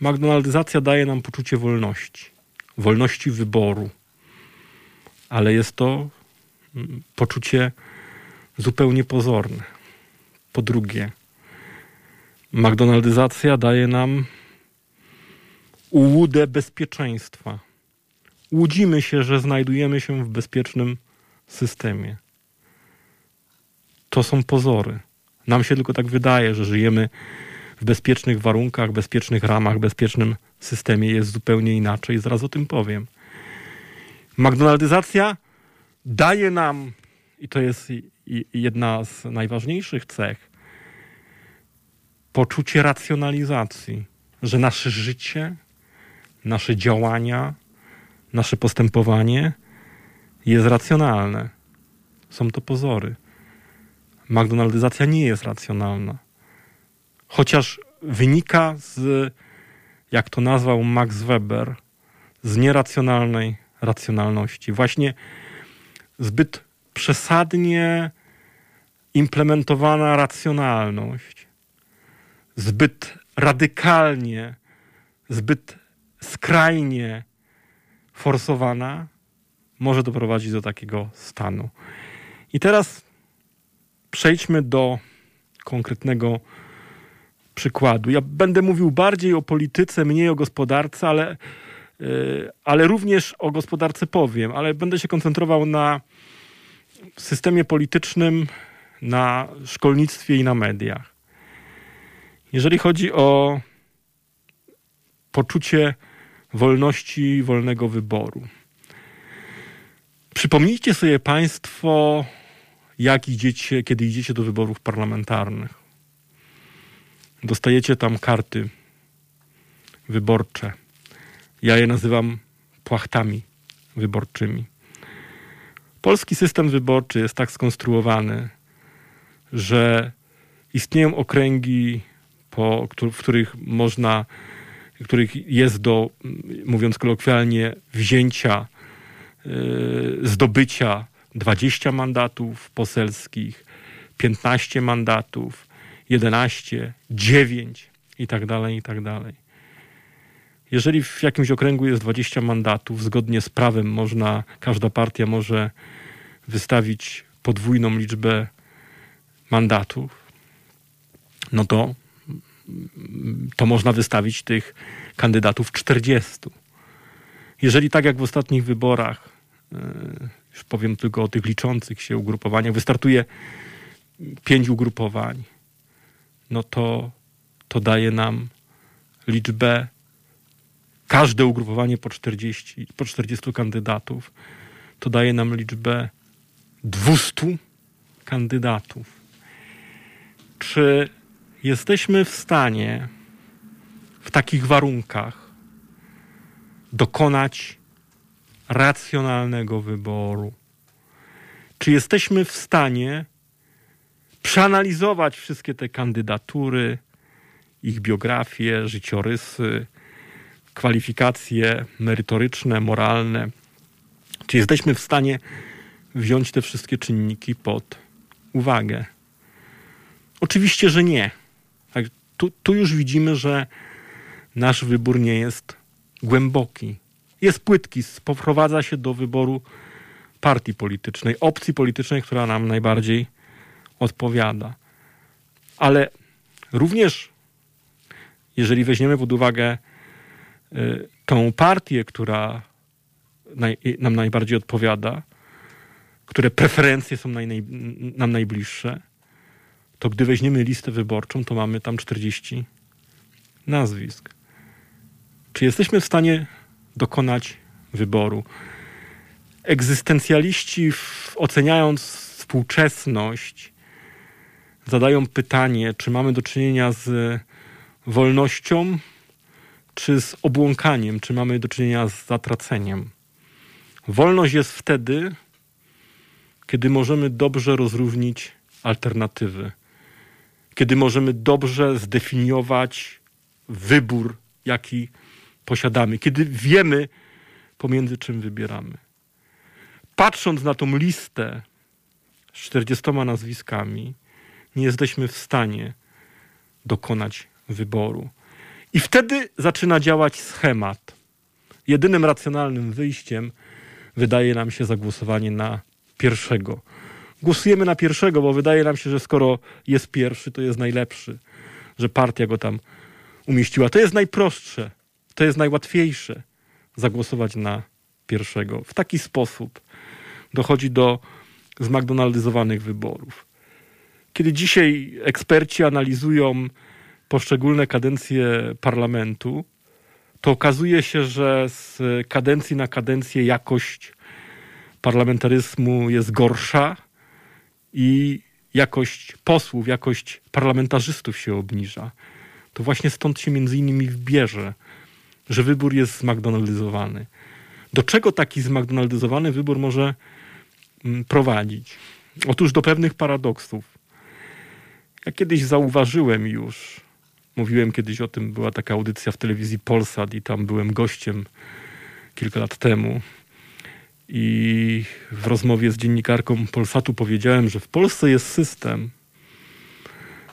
McDonaldyzacja daje nam poczucie wolności, wolności wyboru, ale jest to mm, poczucie zupełnie pozorne. Po drugie, McDonaldyzacja daje nam ułudę bezpieczeństwa. Łudzimy się, że znajdujemy się w bezpiecznym systemie. To są pozory. Nam się tylko tak wydaje, że żyjemy bezpiecznych warunkach, bezpiecznych ramach, bezpiecznym systemie. Jest zupełnie inaczej. Zaraz o tym powiem. McDonaldyzacja daje nam, i to jest jedna z najważniejszych cech, poczucie racjonalizacji, że nasze życie, nasze działania, nasze postępowanie jest racjonalne. Są to pozory. McDonaldyzacja nie jest racjonalna. Chociaż wynika z, jak to nazwał Max Weber, z nieracjonalnej racjonalności. Właśnie zbyt przesadnie implementowana racjonalność, zbyt radykalnie, zbyt skrajnie forsowana, może doprowadzić do takiego stanu. I teraz przejdźmy do konkretnego przykładu. Ja będę mówił bardziej o polityce, mniej o gospodarce, ale, yy, ale również o gospodarce powiem, ale będę się koncentrował na systemie politycznym, na szkolnictwie i na mediach. Jeżeli chodzi o poczucie wolności, wolnego wyboru. Przypomnijcie sobie Państwo, jak idziecie, kiedy idziecie do wyborów parlamentarnych. Dostajecie tam karty wyborcze. Ja je nazywam płachtami wyborczymi. Polski system wyborczy jest tak skonstruowany, że istnieją okręgi, po, w których można, których jest do, mówiąc kolokwialnie, wzięcia, yy, zdobycia 20 mandatów poselskich, 15 mandatów, 11, 9 i tak dalej, i tak dalej. Jeżeli w jakimś okręgu jest 20 mandatów, zgodnie z prawem można, każda partia może wystawić podwójną liczbę mandatów, no to, to można wystawić tych kandydatów 40. Jeżeli tak jak w ostatnich wyborach, e, już powiem tylko o tych liczących się ugrupowaniach, wystartuje pięć ugrupowań, no to, to daje nam liczbę, każde ugrupowanie po 40, po 40 kandydatów, to daje nam liczbę 200 kandydatów. Czy jesteśmy w stanie w takich warunkach dokonać racjonalnego wyboru? Czy jesteśmy w stanie przeanalizować wszystkie te kandydatury, ich biografie, życiorysy, kwalifikacje merytoryczne, moralne? Czy jesteśmy w stanie wziąć te wszystkie czynniki pod uwagę? Oczywiście, że nie. Tak, tu, tu już widzimy, że nasz wybór nie jest głęboki. Jest płytki, poprowadza się do wyboru partii politycznej, opcji politycznej, która nam najbardziej odpowiada. Ale również, jeżeli weźmiemy pod uwagę y, tą partię, która naj, nam najbardziej odpowiada, które preferencje są nam najbliższe, to gdy weźmiemy listę wyborczą, to mamy tam 40 nazwisk. Czy jesteśmy w stanie dokonać wyboru. Egzystencjaliści, oceniając współczesność, zadają pytanie, czy mamy do czynienia z wolnością, czy z obłąkaniem, czy mamy do czynienia z zatraceniem. Wolność jest wtedy, kiedy możemy dobrze rozróżnić alternatywy, kiedy możemy dobrze zdefiniować wybór, jaki posiadamy, kiedy wiemy, pomiędzy czym wybieramy. Patrząc na tą listę z 40 nazwiskami, nie jesteśmy w stanie dokonać wyboru. I wtedy zaczyna działać schemat. Jedynym racjonalnym wyjściem wydaje nam się zagłosowanie na pierwszego. Głosujemy na pierwszego, bo wydaje nam się, że skoro jest pierwszy, to jest najlepszy, że partia go tam umieściła. To jest najprostsze, to jest najłatwiejsze zagłosować na pierwszego. W taki sposób dochodzi do zmagdonaldyzowanych wyborów. Kiedy dzisiaj eksperci analizują poszczególne kadencje parlamentu, to okazuje się, że z kadencji na kadencję jakość parlamentaryzmu jest gorsza i jakość posłów, jakość parlamentarzystów się obniża. To właśnie stąd się między innymi wbierze, że wybór jest zmagdonaldyzowany. Do czego taki zmagdonaldyzowany wybór może mm, prowadzić? Otóż do pewnych paradoksów. Ja kiedyś zauważyłem już, mówiłem kiedyś o tym, była taka audycja w telewizji Polsat i tam byłem gościem kilka lat temu. I w rozmowie z dziennikarką Polsatu powiedziałem, że w Polsce jest system,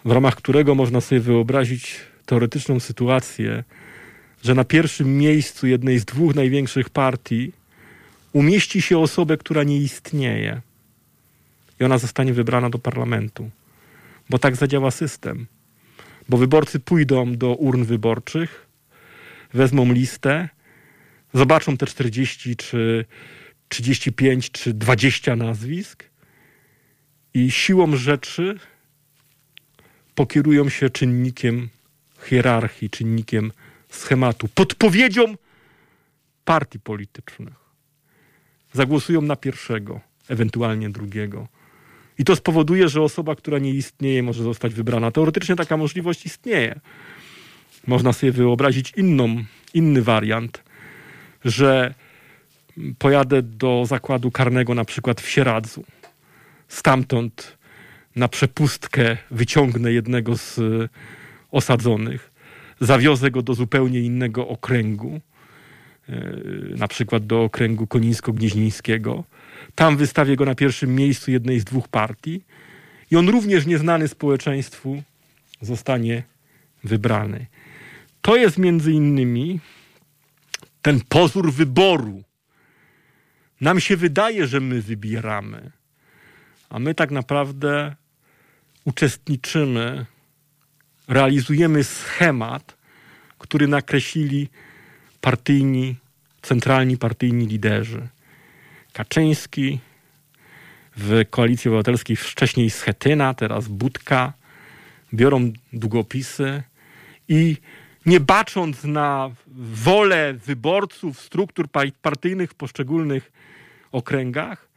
w ramach którego można sobie wyobrazić teoretyczną sytuację, że na pierwszym miejscu jednej z dwóch największych partii umieści się osobę, która nie istnieje i ona zostanie wybrana do parlamentu. Bo tak zadziała system. Bo wyborcy pójdą do urn wyborczych, wezmą listę, zobaczą te 40 czy 35 czy 20 nazwisk i siłą rzeczy pokierują się czynnikiem hierarchii, czynnikiem schematu, podpowiedzią partii politycznych. Zagłosują na pierwszego, ewentualnie drugiego. I to spowoduje, że osoba, która nie istnieje, może zostać wybrana. Teoretycznie taka możliwość istnieje. Można sobie wyobrazić inną, inny wariant, że pojadę do zakładu karnego na przykład w Sieradzu. Stamtąd na przepustkę wyciągnę jednego z osadzonych, zawiozę go do zupełnie innego okręgu, e, na przykład do okręgu konińsko-gnieźnieńskiego. Tam wystawię go na pierwszym miejscu jednej z dwóch partii i on również nieznany społeczeństwu zostanie wybrany. To jest między innymi ten pozór wyboru. Nam się wydaje, że my wybieramy, a my tak naprawdę uczestniczymy realizujemy schemat, który nakreślili partyjni, centralni partyjni liderzy. Kaczyński, w Koalicji Obywatelskiej wcześniej Schetyna, teraz Budka, biorą długopisy i nie bacząc na wolę wyborców, struktur partyjnych w poszczególnych okręgach,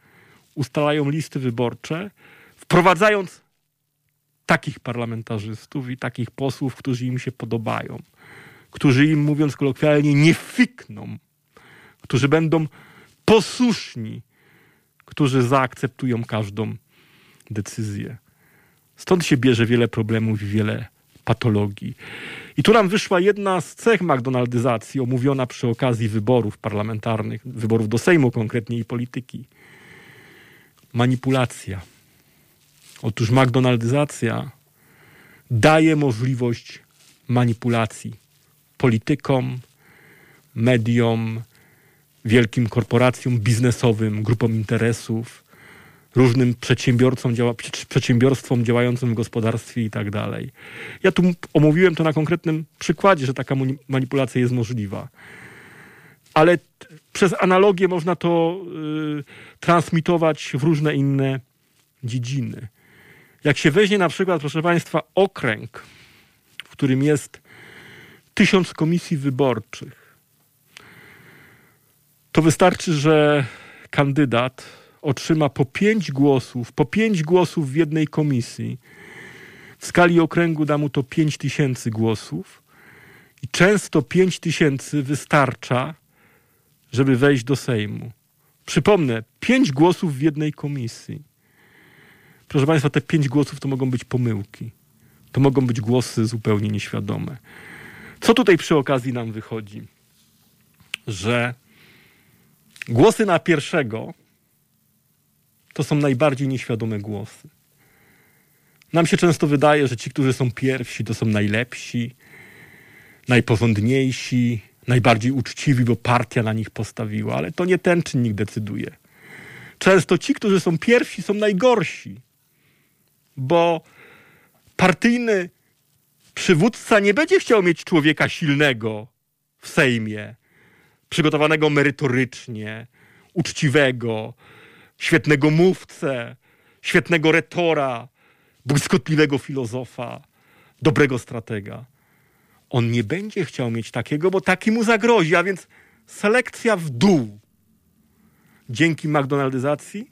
ustalają listy wyborcze, wprowadzając takich parlamentarzystów i takich posłów, którzy im się podobają, którzy im, mówiąc kolokwialnie, nie fikną, którzy będą posłuszni, którzy zaakceptują każdą decyzję. Stąd się bierze wiele problemów i wiele patologii. I tu nam wyszła jedna z cech McDonaldyzacji, omówiona przy okazji wyborów parlamentarnych, wyborów do Sejmu konkretnie i polityki. Manipulacja Otóż McDonaldyzacja daje możliwość manipulacji politykom, mediom, wielkim korporacjom biznesowym, grupom interesów, różnym przedsiębiorcom, działa, przedsiębiorstwom działającym w gospodarstwie i tak dalej. Ja tu omówiłem to na konkretnym przykładzie, że taka manipulacja jest możliwa. Ale przez analogię można to y, transmitować w różne inne dziedziny. Jak się weźmie na przykład, proszę Państwa, okręg, w którym jest tysiąc komisji wyborczych, to wystarczy, że kandydat otrzyma po pięć głosów, po pięć głosów w jednej komisji. W skali okręgu da mu to pięć tysięcy głosów i często pięć tysięcy wystarcza, żeby wejść do Sejmu. Przypomnę, pięć głosów w jednej komisji. Proszę Państwa, te pięć głosów to mogą być pomyłki. To mogą być głosy zupełnie nieświadome. Co tutaj przy okazji nam wychodzi? Że głosy na pierwszego to są najbardziej nieświadome głosy. Nam się często wydaje, że ci, którzy są pierwsi, to są najlepsi, najporządniejsi, najbardziej uczciwi, bo partia na nich postawiła, ale to nie ten czynnik decyduje. Często ci, którzy są pierwsi, są najgorsi, bo partyjny przywódca nie będzie chciał mieć człowieka silnego w Sejmie, przygotowanego merytorycznie, uczciwego, świetnego mówcę, świetnego retora, błyskotliwego filozofa, dobrego stratega. On nie będzie chciał mieć takiego, bo taki mu zagrozi, a więc selekcja w dół. Dzięki McDonaldyzacji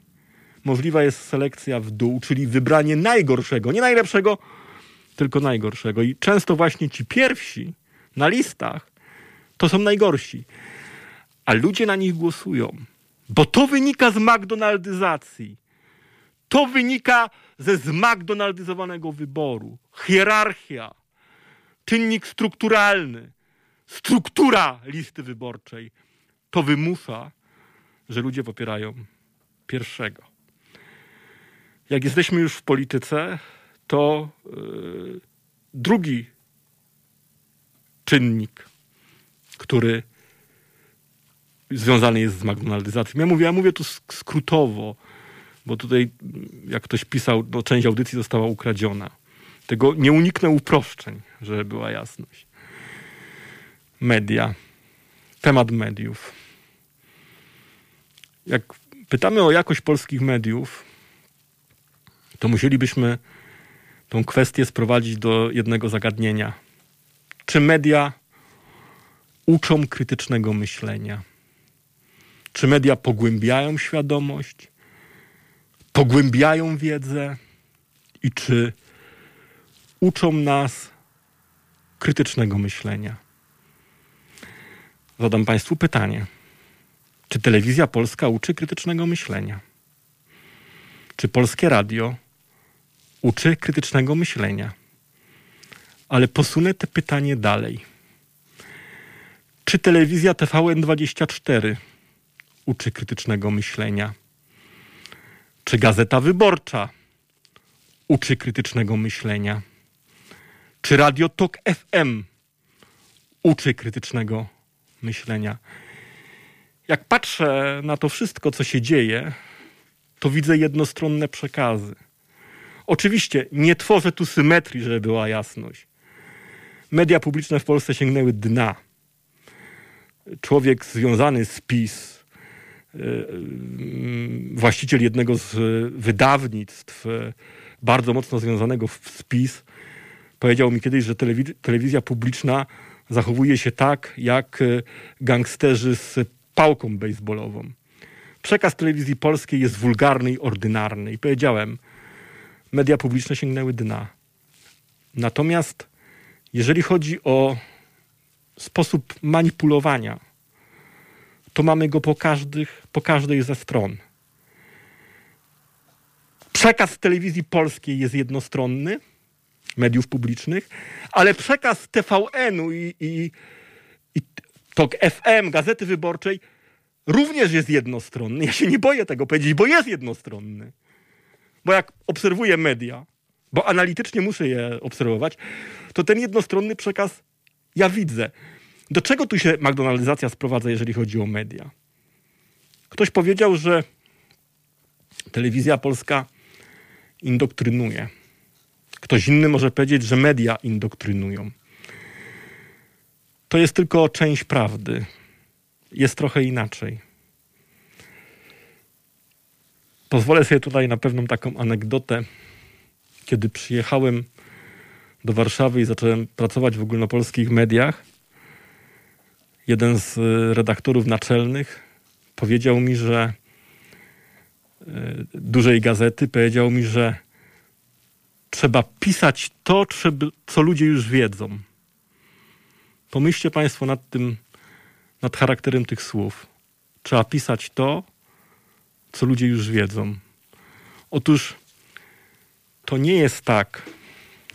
możliwa jest selekcja w dół, czyli wybranie najgorszego, nie najlepszego, tylko najgorszego. I często właśnie ci pierwsi na listach to są najgorsi. A ludzie na nich głosują, bo to wynika z McDonaldyzacji. To wynika ze zmcdonaldyzowanego wyboru. Hierarchia, czynnik strukturalny, struktura listy wyborczej. To wymusza, że ludzie popierają pierwszego. Jak jesteśmy już w polityce, to yy, drugi czynnik, który związany jest z McDonaldyzacją. Ja mówię, ja mówię tu skrótowo, bo tutaj, jak ktoś pisał, no, część audycji została ukradziona. Tego nie uniknę uproszczeń, żeby była jasność. Media. Temat mediów. Jak pytamy o jakość polskich mediów, to musielibyśmy tą kwestię sprowadzić do jednego zagadnienia. Czy media uczą krytycznego myślenia? Czy media pogłębiają świadomość, pogłębiają wiedzę i czy uczą nas krytycznego myślenia? Zadam Państwu pytanie. Czy telewizja polska uczy krytycznego myślenia? Czy polskie radio uczy krytycznego myślenia. Ale posunę te pytanie dalej. Czy telewizja TVN24 uczy krytycznego myślenia? Czy Gazeta Wyborcza uczy krytycznego myślenia? Czy Radio Tok FM uczy krytycznego myślenia? Jak patrzę na to wszystko, co się dzieje, to widzę jednostronne przekazy. Oczywiście nie tworzę tu symetrii, żeby była jasność. Media publiczne w Polsce sięgnęły dna. Człowiek związany z PiS, właściciel jednego z wydawnictw, e, bardzo mocno związanego z PiS, powiedział mi kiedyś, że telewizja publiczna zachowuje się tak, jak gangsterzy z pałką baseballową. Przekaz telewizji polskiej jest wulgarny i ordynarny. I powiedziałem, media publiczne sięgnęły dna. Natomiast jeżeli chodzi o sposób manipulowania, to mamy go po, każdych, po każdej ze stron. Przekaz telewizji polskiej jest jednostronny, mediów publicznych, ale przekaz TVN-u i, i, i TOK FM, Gazety Wyborczej również jest jednostronny. Ja się nie boję tego powiedzieć, bo jest jednostronny. Bo jak obserwuję media, bo analitycznie muszę je obserwować, to ten jednostronny przekaz ja widzę. Do czego tu się McDonaldyzacja sprowadza, jeżeli chodzi o media? Ktoś powiedział, że telewizja polska indoktrynuje. Ktoś inny może powiedzieć, że media indoktrynują. To jest tylko część prawdy. Jest trochę inaczej. Pozwolę sobie tutaj na pewną taką anegdotę. Kiedy przyjechałem do Warszawy i zacząłem pracować w ogólnopolskich mediach, jeden z redaktorów naczelnych powiedział mi, że dużej gazety powiedział mi, że trzeba pisać to, co ludzie już wiedzą. Pomyślcie Państwo nad tym, nad charakterem tych słów. Trzeba pisać to, co ludzie już wiedzą. Otóż to nie jest tak,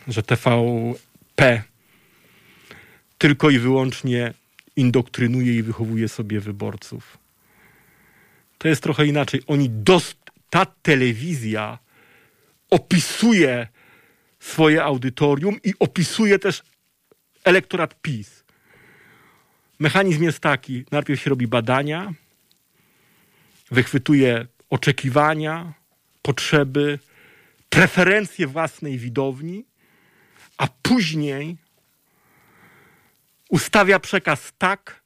że TVP tylko i wyłącznie indoktrynuje i wychowuje sobie wyborców. To jest trochę inaczej. Oni dost, ta telewizja opisuje swoje audytorium i opisuje też elektorat PiS. Mechanizm jest taki: najpierw się robi badania, wychwytuje oczekiwania, potrzeby, preferencje własnej widowni, a później ustawia przekaz tak,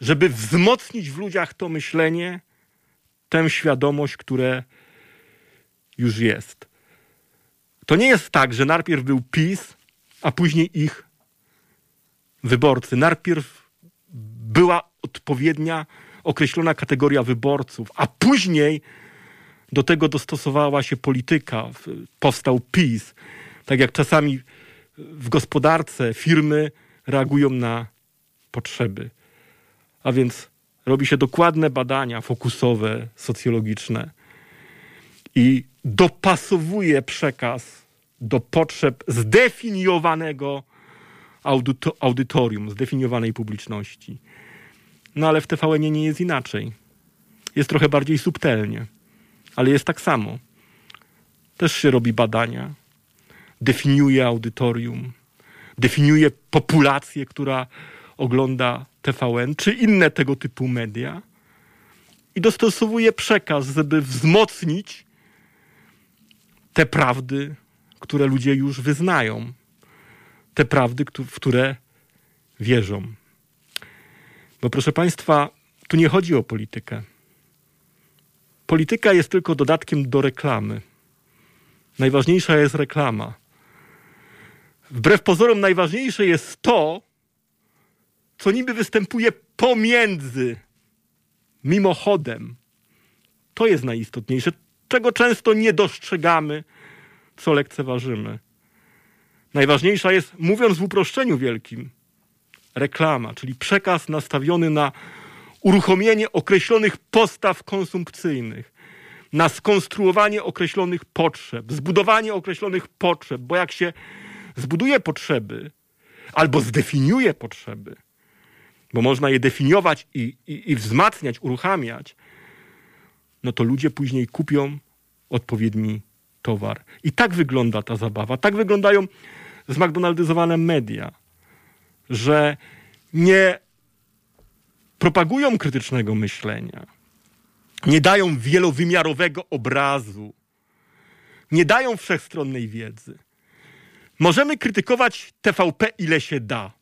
żeby wzmocnić w ludziach to myślenie, tę świadomość, które już jest. To nie jest tak, że najpierw był PiS, a później ich wyborcy. Najpierw była odpowiednia, określona kategoria wyborców, a później do tego dostosowała się polityka. Powstał PiS. Tak jak czasami w gospodarce firmy reagują na potrzeby. A więc robi się dokładne badania fokusowe, socjologiczne i dopasowuje przekaz do potrzeb zdefiniowanego audytorium, zdefiniowanej publiczności. No ale w TVN nie jest inaczej. Jest trochę bardziej subtelnie, ale jest tak samo. Też się robi badania, definiuje audytorium, definiuje populację, która ogląda TVN, czy inne tego typu media i dostosowuje przekaz, żeby wzmocnić te prawdy, które ludzie już wyznają, te prawdy, w które wierzą. Bo proszę Państwa, tu nie chodzi o politykę. Polityka jest tylko dodatkiem do reklamy. Najważniejsza jest reklama. Wbrew pozorom, najważniejsze jest to, co niby występuje pomiędzy, mimochodem. To jest najistotniejsze, czego często nie dostrzegamy, co lekceważymy. Najważniejsza jest, mówiąc w uproszczeniu wielkim, reklama, czyli przekaz nastawiony na uruchomienie określonych postaw konsumpcyjnych, na skonstruowanie określonych potrzeb, zbudowanie określonych potrzeb, bo jak się zbuduje potrzeby albo zdefiniuje potrzeby, bo można je definiować i, i, i wzmacniać, uruchamiać, no to ludzie później kupią odpowiedni towar. I tak wygląda ta zabawa. Tak wyglądają zmcdonaldyzowane media, że nie propagują krytycznego myślenia, nie dają wielowymiarowego obrazu, nie dają wszechstronnej wiedzy. Możemy krytykować TVP ile się da.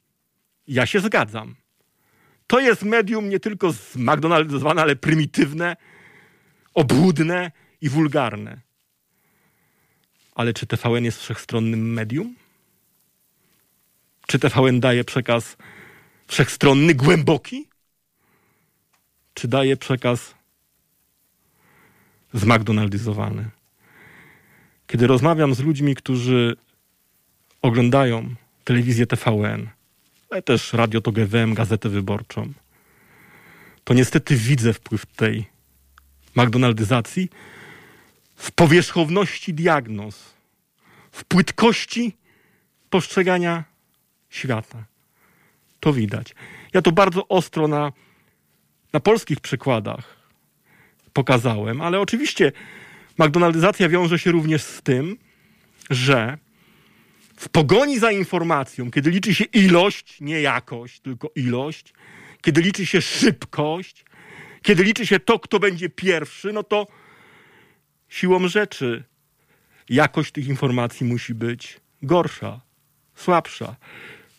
Ja się zgadzam. To jest medium nie tylko zmcdonaldyzowane, ale prymitywne, obłudne i wulgarne. Ale czy TVN jest wszechstronnym medium? Czy TVN daje przekaz wszechstronny, głęboki? Czy daje przekaz zmcdonaldyzowany? Kiedy rozmawiam z ludźmi, którzy oglądają telewizję TVN, ale też Radio TOG FM, Gazetę Wyborczą, to niestety widzę wpływ tej McDonaldyzacji w powierzchowności diagnoz, w płytkości postrzegania świata. To widać. Ja to bardzo ostro na, na polskich przykładach pokazałem, ale oczywiście McDonaldyzacja wiąże się również z tym, że w pogoni za informacją, kiedy liczy się ilość, nie jakość, tylko ilość, kiedy liczy się szybkość, kiedy liczy się to, kto będzie pierwszy, no to siłą rzeczy jakość tych informacji musi być gorsza, słabsza.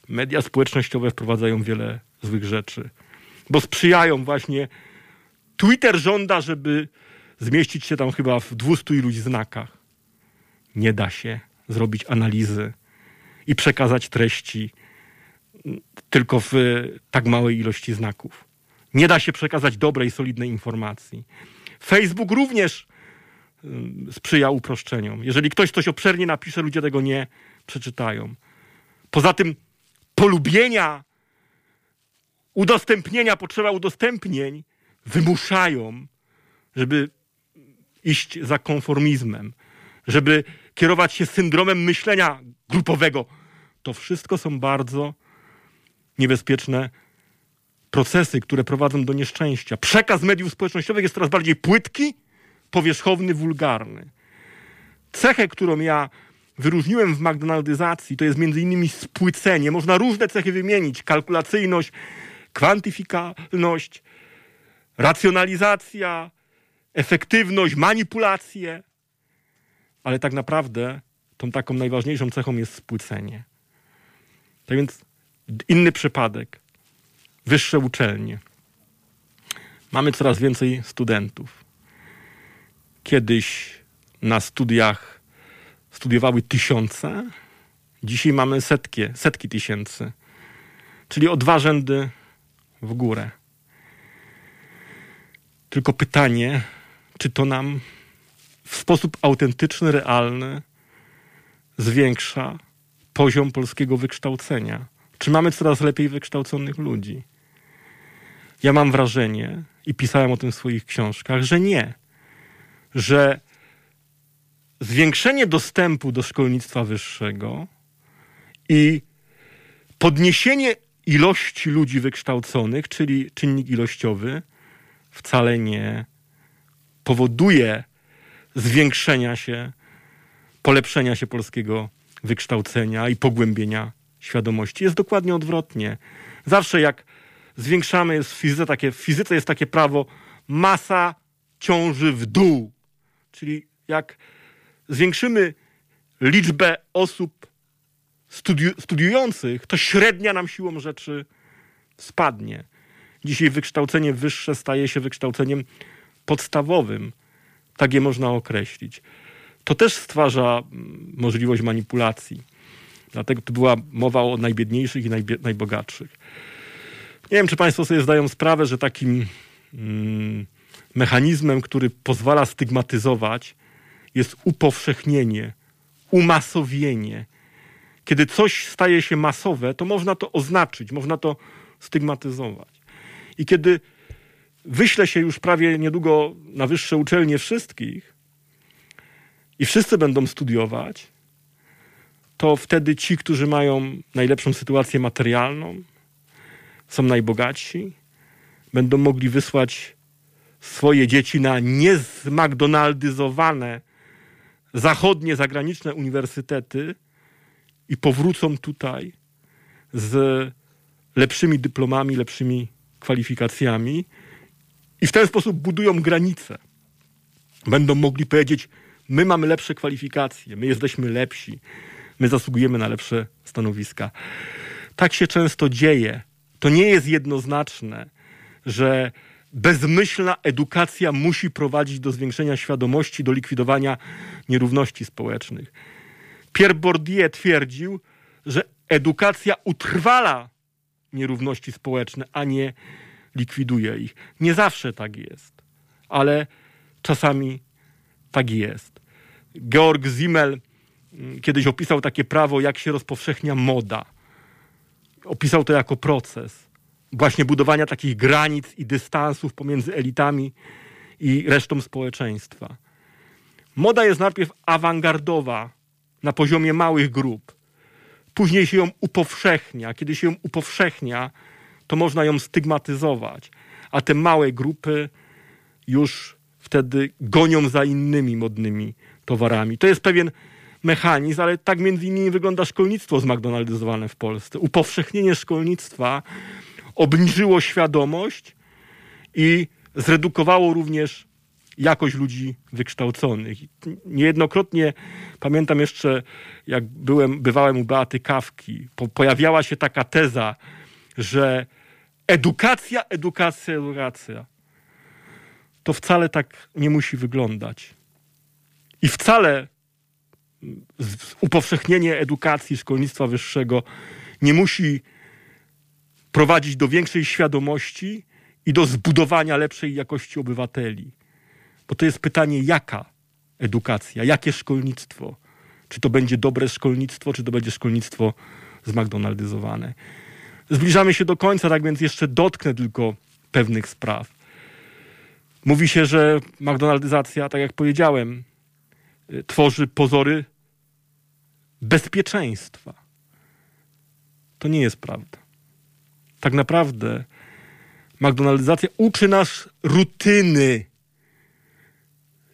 Media społecznościowe wprowadzają wiele złych rzeczy, bo sprzyjają właśnie. Twitter żąda, żeby zmieścić się tam chyba w 200 iluś znakach. Nie da się zrobić analizy i przekazać treści tylko w tak małej ilości znaków. Nie da się przekazać dobrej, solidnej informacji. Facebook również sprzyja uproszczeniom. Jeżeli ktoś coś obszernie napisze, ludzie tego nie przeczytają. Poza tym polubienia, udostępnienia, potrzeba udostępnień wymuszają, żeby iść za konformizmem, żeby kierować się syndromem myślenia grupowego. To wszystko są bardzo niebezpieczne procesy, które prowadzą do nieszczęścia. Przekaz mediów społecznościowych jest coraz bardziej płytki, powierzchowny, wulgarny. Cechę, którą ja wyróżniłem w McDonaldyzacji, to jest między innymi spłycenie. Można różne cechy wymienić. Kalkulacyjność, kwantyfikalność, racjonalizacja, efektywność, manipulacje. Ale tak naprawdę tą taką najważniejszą cechą jest spłycenie. Tak więc inny przypadek. Wyższe uczelnie. Mamy coraz więcej studentów. Kiedyś na studiach studiowały tysiące, dzisiaj mamy setki, setki tysięcy. Czyli o dwa rzędy w górę. Tylko pytanie, czy to nam w sposób autentyczny, realny zwiększa poziom polskiego wykształcenia? Czy mamy coraz lepiej wykształconych ludzi? Ja mam wrażenie, i pisałem o tym w swoich książkach, że nie. Że zwiększenie dostępu do szkolnictwa wyższego i podniesienie ilości ludzi wykształconych, czyli czynnik ilościowy, wcale nie powoduje zwiększenia się, polepszenia się polskiego wykształcenia i pogłębienia świadomości. Jest dokładnie odwrotnie. Zawsze jak zwiększamy, jest w fizyce, takie, w fizyce jest takie prawo masa ciąży w dół. Czyli jak zwiększymy liczbę osób studi- studiujących, to średnia nam siłą rzeczy spadnie. Dzisiaj wykształcenie wyższe staje się wykształceniem podstawowym. Tak je można określić. To też stwarza mm, możliwość manipulacji. Dlatego tu była mowa o najbiedniejszych i najbogatszych. Nie wiem, czy Państwo sobie zdają sprawę, że takim mm, mechanizmem, który pozwala stygmatyzować, jest upowszechnienie, umasowienie. Kiedy coś staje się masowe, to można to oznaczyć, można to stygmatyzować. I kiedy wyśle się już prawie niedługo na wyższe uczelnie wszystkich i wszyscy będą studiować, to wtedy ci, którzy mają najlepszą sytuację materialną, są najbogatsi, będą mogli wysłać swoje dzieci na niezmagdonaldyzowane zachodnie, zagraniczne uniwersytety i powrócą tutaj z lepszymi dyplomami, lepszymi kwalifikacjami i w ten sposób budują granice. Będą mogli powiedzieć: My mamy lepsze kwalifikacje, my jesteśmy lepsi, my zasługujemy na lepsze stanowiska. Tak się często dzieje. To nie jest jednoznaczne, że bezmyślna edukacja musi prowadzić do zwiększenia świadomości, do likwidowania nierówności społecznych. Pierre Bourdieu twierdził, że edukacja utrwala nierówności społeczne, a nie likwiduje ich. Nie zawsze tak jest, ale czasami tak jest. Georg Simmel mm, kiedyś opisał takie prawo, jak się rozpowszechnia moda. Opisał to jako proces właśnie budowania takich granic i dystansów pomiędzy elitami i resztą społeczeństwa. Moda jest najpierw awangardowa na poziomie małych grup. Później się ją upowszechnia. Kiedy się ją upowszechnia, to można ją stygmatyzować, a te małe grupy już wtedy gonią za innymi modnymi towarami. To jest pewien mechanizm, ale tak między innymi wygląda szkolnictwo zmagdonaldyzowane w Polsce. Upowszechnienie szkolnictwa obniżyło świadomość i zredukowało również jakość ludzi wykształconych. Niejednokrotnie pamiętam jeszcze, jak byłem, bywałem u Beaty Kawki, po, pojawiała się taka teza, że edukacja, edukacja, edukacja. To wcale tak nie musi wyglądać. I wcale upowszechnienie edukacji, szkolnictwa wyższego nie musi prowadzić do większej świadomości i do zbudowania lepszej jakości obywateli. Bo to jest pytanie, jaka edukacja, jakie szkolnictwo. Czy to będzie dobre szkolnictwo, czy to będzie szkolnictwo zmcdonaldyzowane. Zbliżamy się do końca, tak więc jeszcze dotknę tylko pewnych spraw. Mówi się, że McDonaldyzacja, tak jak powiedziałem, tworzy pozory bezpieczeństwa. To nie jest prawda. Tak naprawdę McDonaldyzacja uczy nas rutyny,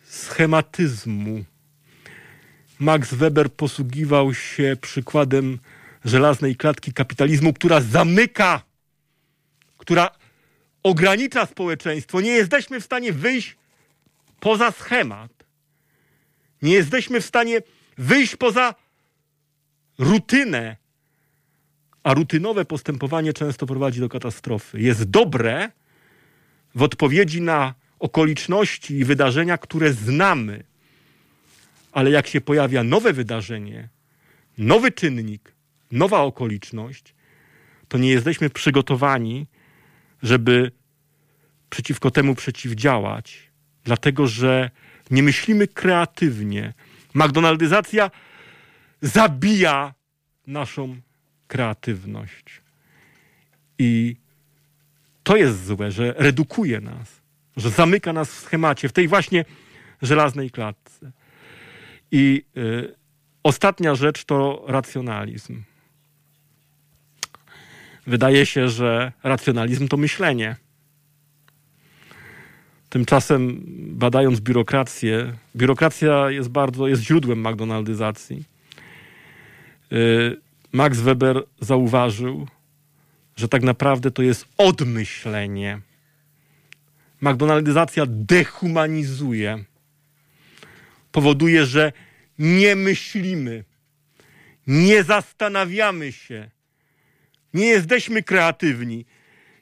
schematyzmu. Max Weber posługiwał się przykładem żelaznej klatki kapitalizmu, która zamyka, która ogranicza społeczeństwo. Nie jesteśmy w stanie wyjść poza schemat. Nie jesteśmy w stanie wyjść poza rutynę. A rutynowe postępowanie często prowadzi do katastrofy. Jest dobre w odpowiedzi na okoliczności i wydarzenia, które znamy. Ale jak się pojawia nowe wydarzenie, nowy czynnik, nowa okoliczność, to nie jesteśmy przygotowani, żeby przeciwko temu przeciwdziałać, dlatego że nie myślimy kreatywnie. McDonaldyzacja zabija naszą kreatywność. I to jest złe, że redukuje nas, że zamyka nas w schemacie, w tej właśnie żelaznej klatce. I y, ostatnia rzecz to racjonalizm. Wydaje się, że racjonalizm to myślenie. Tymczasem badając biurokrację, biurokracja jest bardzo, jest źródłem McDonaldyzacji. Y, Max Weber zauważył, że tak naprawdę to jest odmyślenie. McDonaldyzacja dehumanizuje. Powoduje, że nie myślimy, nie zastanawiamy się, nie jesteśmy kreatywni.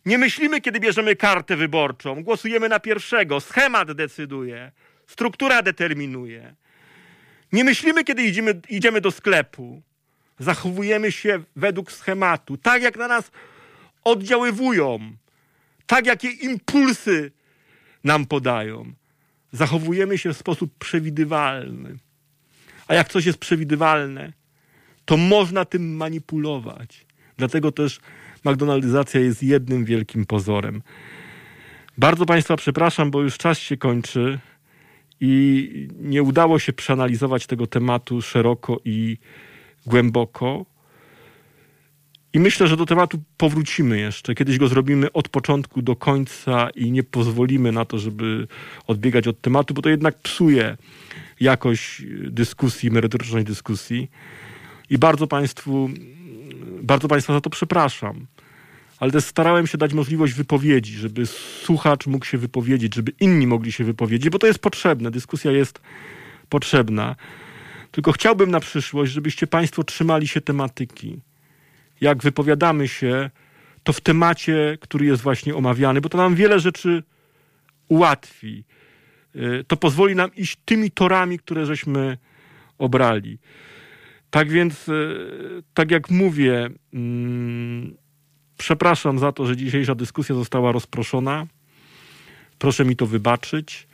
Nie myślimy, kiedy bierzemy kartę wyborczą. Głosujemy na pierwszego. Schemat decyduje. Struktura determinuje. Nie myślimy, kiedy idziemy, idziemy do sklepu. Zachowujemy się według schematu. Tak jak na nas oddziaływują. Tak jakie impulsy nam podają. Zachowujemy się w sposób przewidywalny. A jak coś jest przewidywalne, to można tym manipulować. Dlatego też McDonaldyzacja jest jednym wielkim pozorem. Bardzo Państwa przepraszam, bo już czas się kończy i nie udało się przeanalizować tego tematu szeroko i głęboko. I myślę, że do tematu powrócimy jeszcze. Kiedyś go zrobimy od początku do końca i nie pozwolimy na to, żeby odbiegać od tematu, bo to jednak psuje jakość dyskusji, merytorycznej dyskusji. I bardzo Państwu bardzo Państwa za to przepraszam. Ale też starałem się dać możliwość wypowiedzi, żeby słuchacz mógł się wypowiedzieć, żeby inni mogli się wypowiedzieć, bo to jest potrzebne. Dyskusja jest potrzebna. Tylko chciałbym na przyszłość, żebyście Państwo trzymali się tematyki. Jak wypowiadamy się, to w temacie, który jest właśnie omawiany, bo to nam wiele rzeczy ułatwi. Y, to pozwoli nam iść tymi torami, które żeśmy obrali. Tak więc, e, tak jak mówię, mm, przepraszam za to, że dzisiejsza dyskusja została rozproszona. Proszę mi to wybaczyć.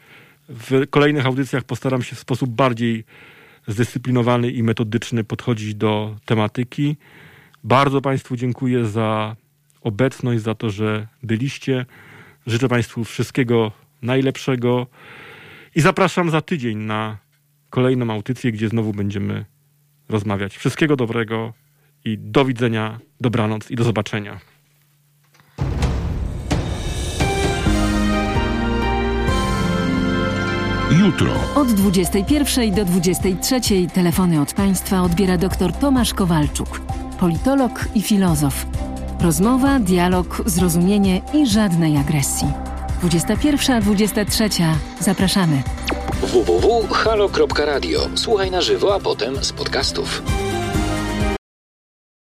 W kolejnych audycjach postaram się w sposób bardziej zdyscyplinowany i metodyczny podchodzić do tematyki. Bardzo Państwu dziękuję za obecność, za to, że byliście. Życzę Państwu wszystkiego najlepszego i zapraszam za tydzień na kolejną audycję, gdzie znowu będziemy rozmawiać. Wszystkiego dobrego i do widzenia, dobranoc i do zobaczenia. Jutro. Od 21 do 23 telefony od państwa odbiera dr Tomasz Kowalczuk, politolog i filozof. Rozmowa, dialog, zrozumienie i żadnej agresji. 21-23. Zapraszamy www.halo.radio. Słuchaj na żywo, a potem z podcastów.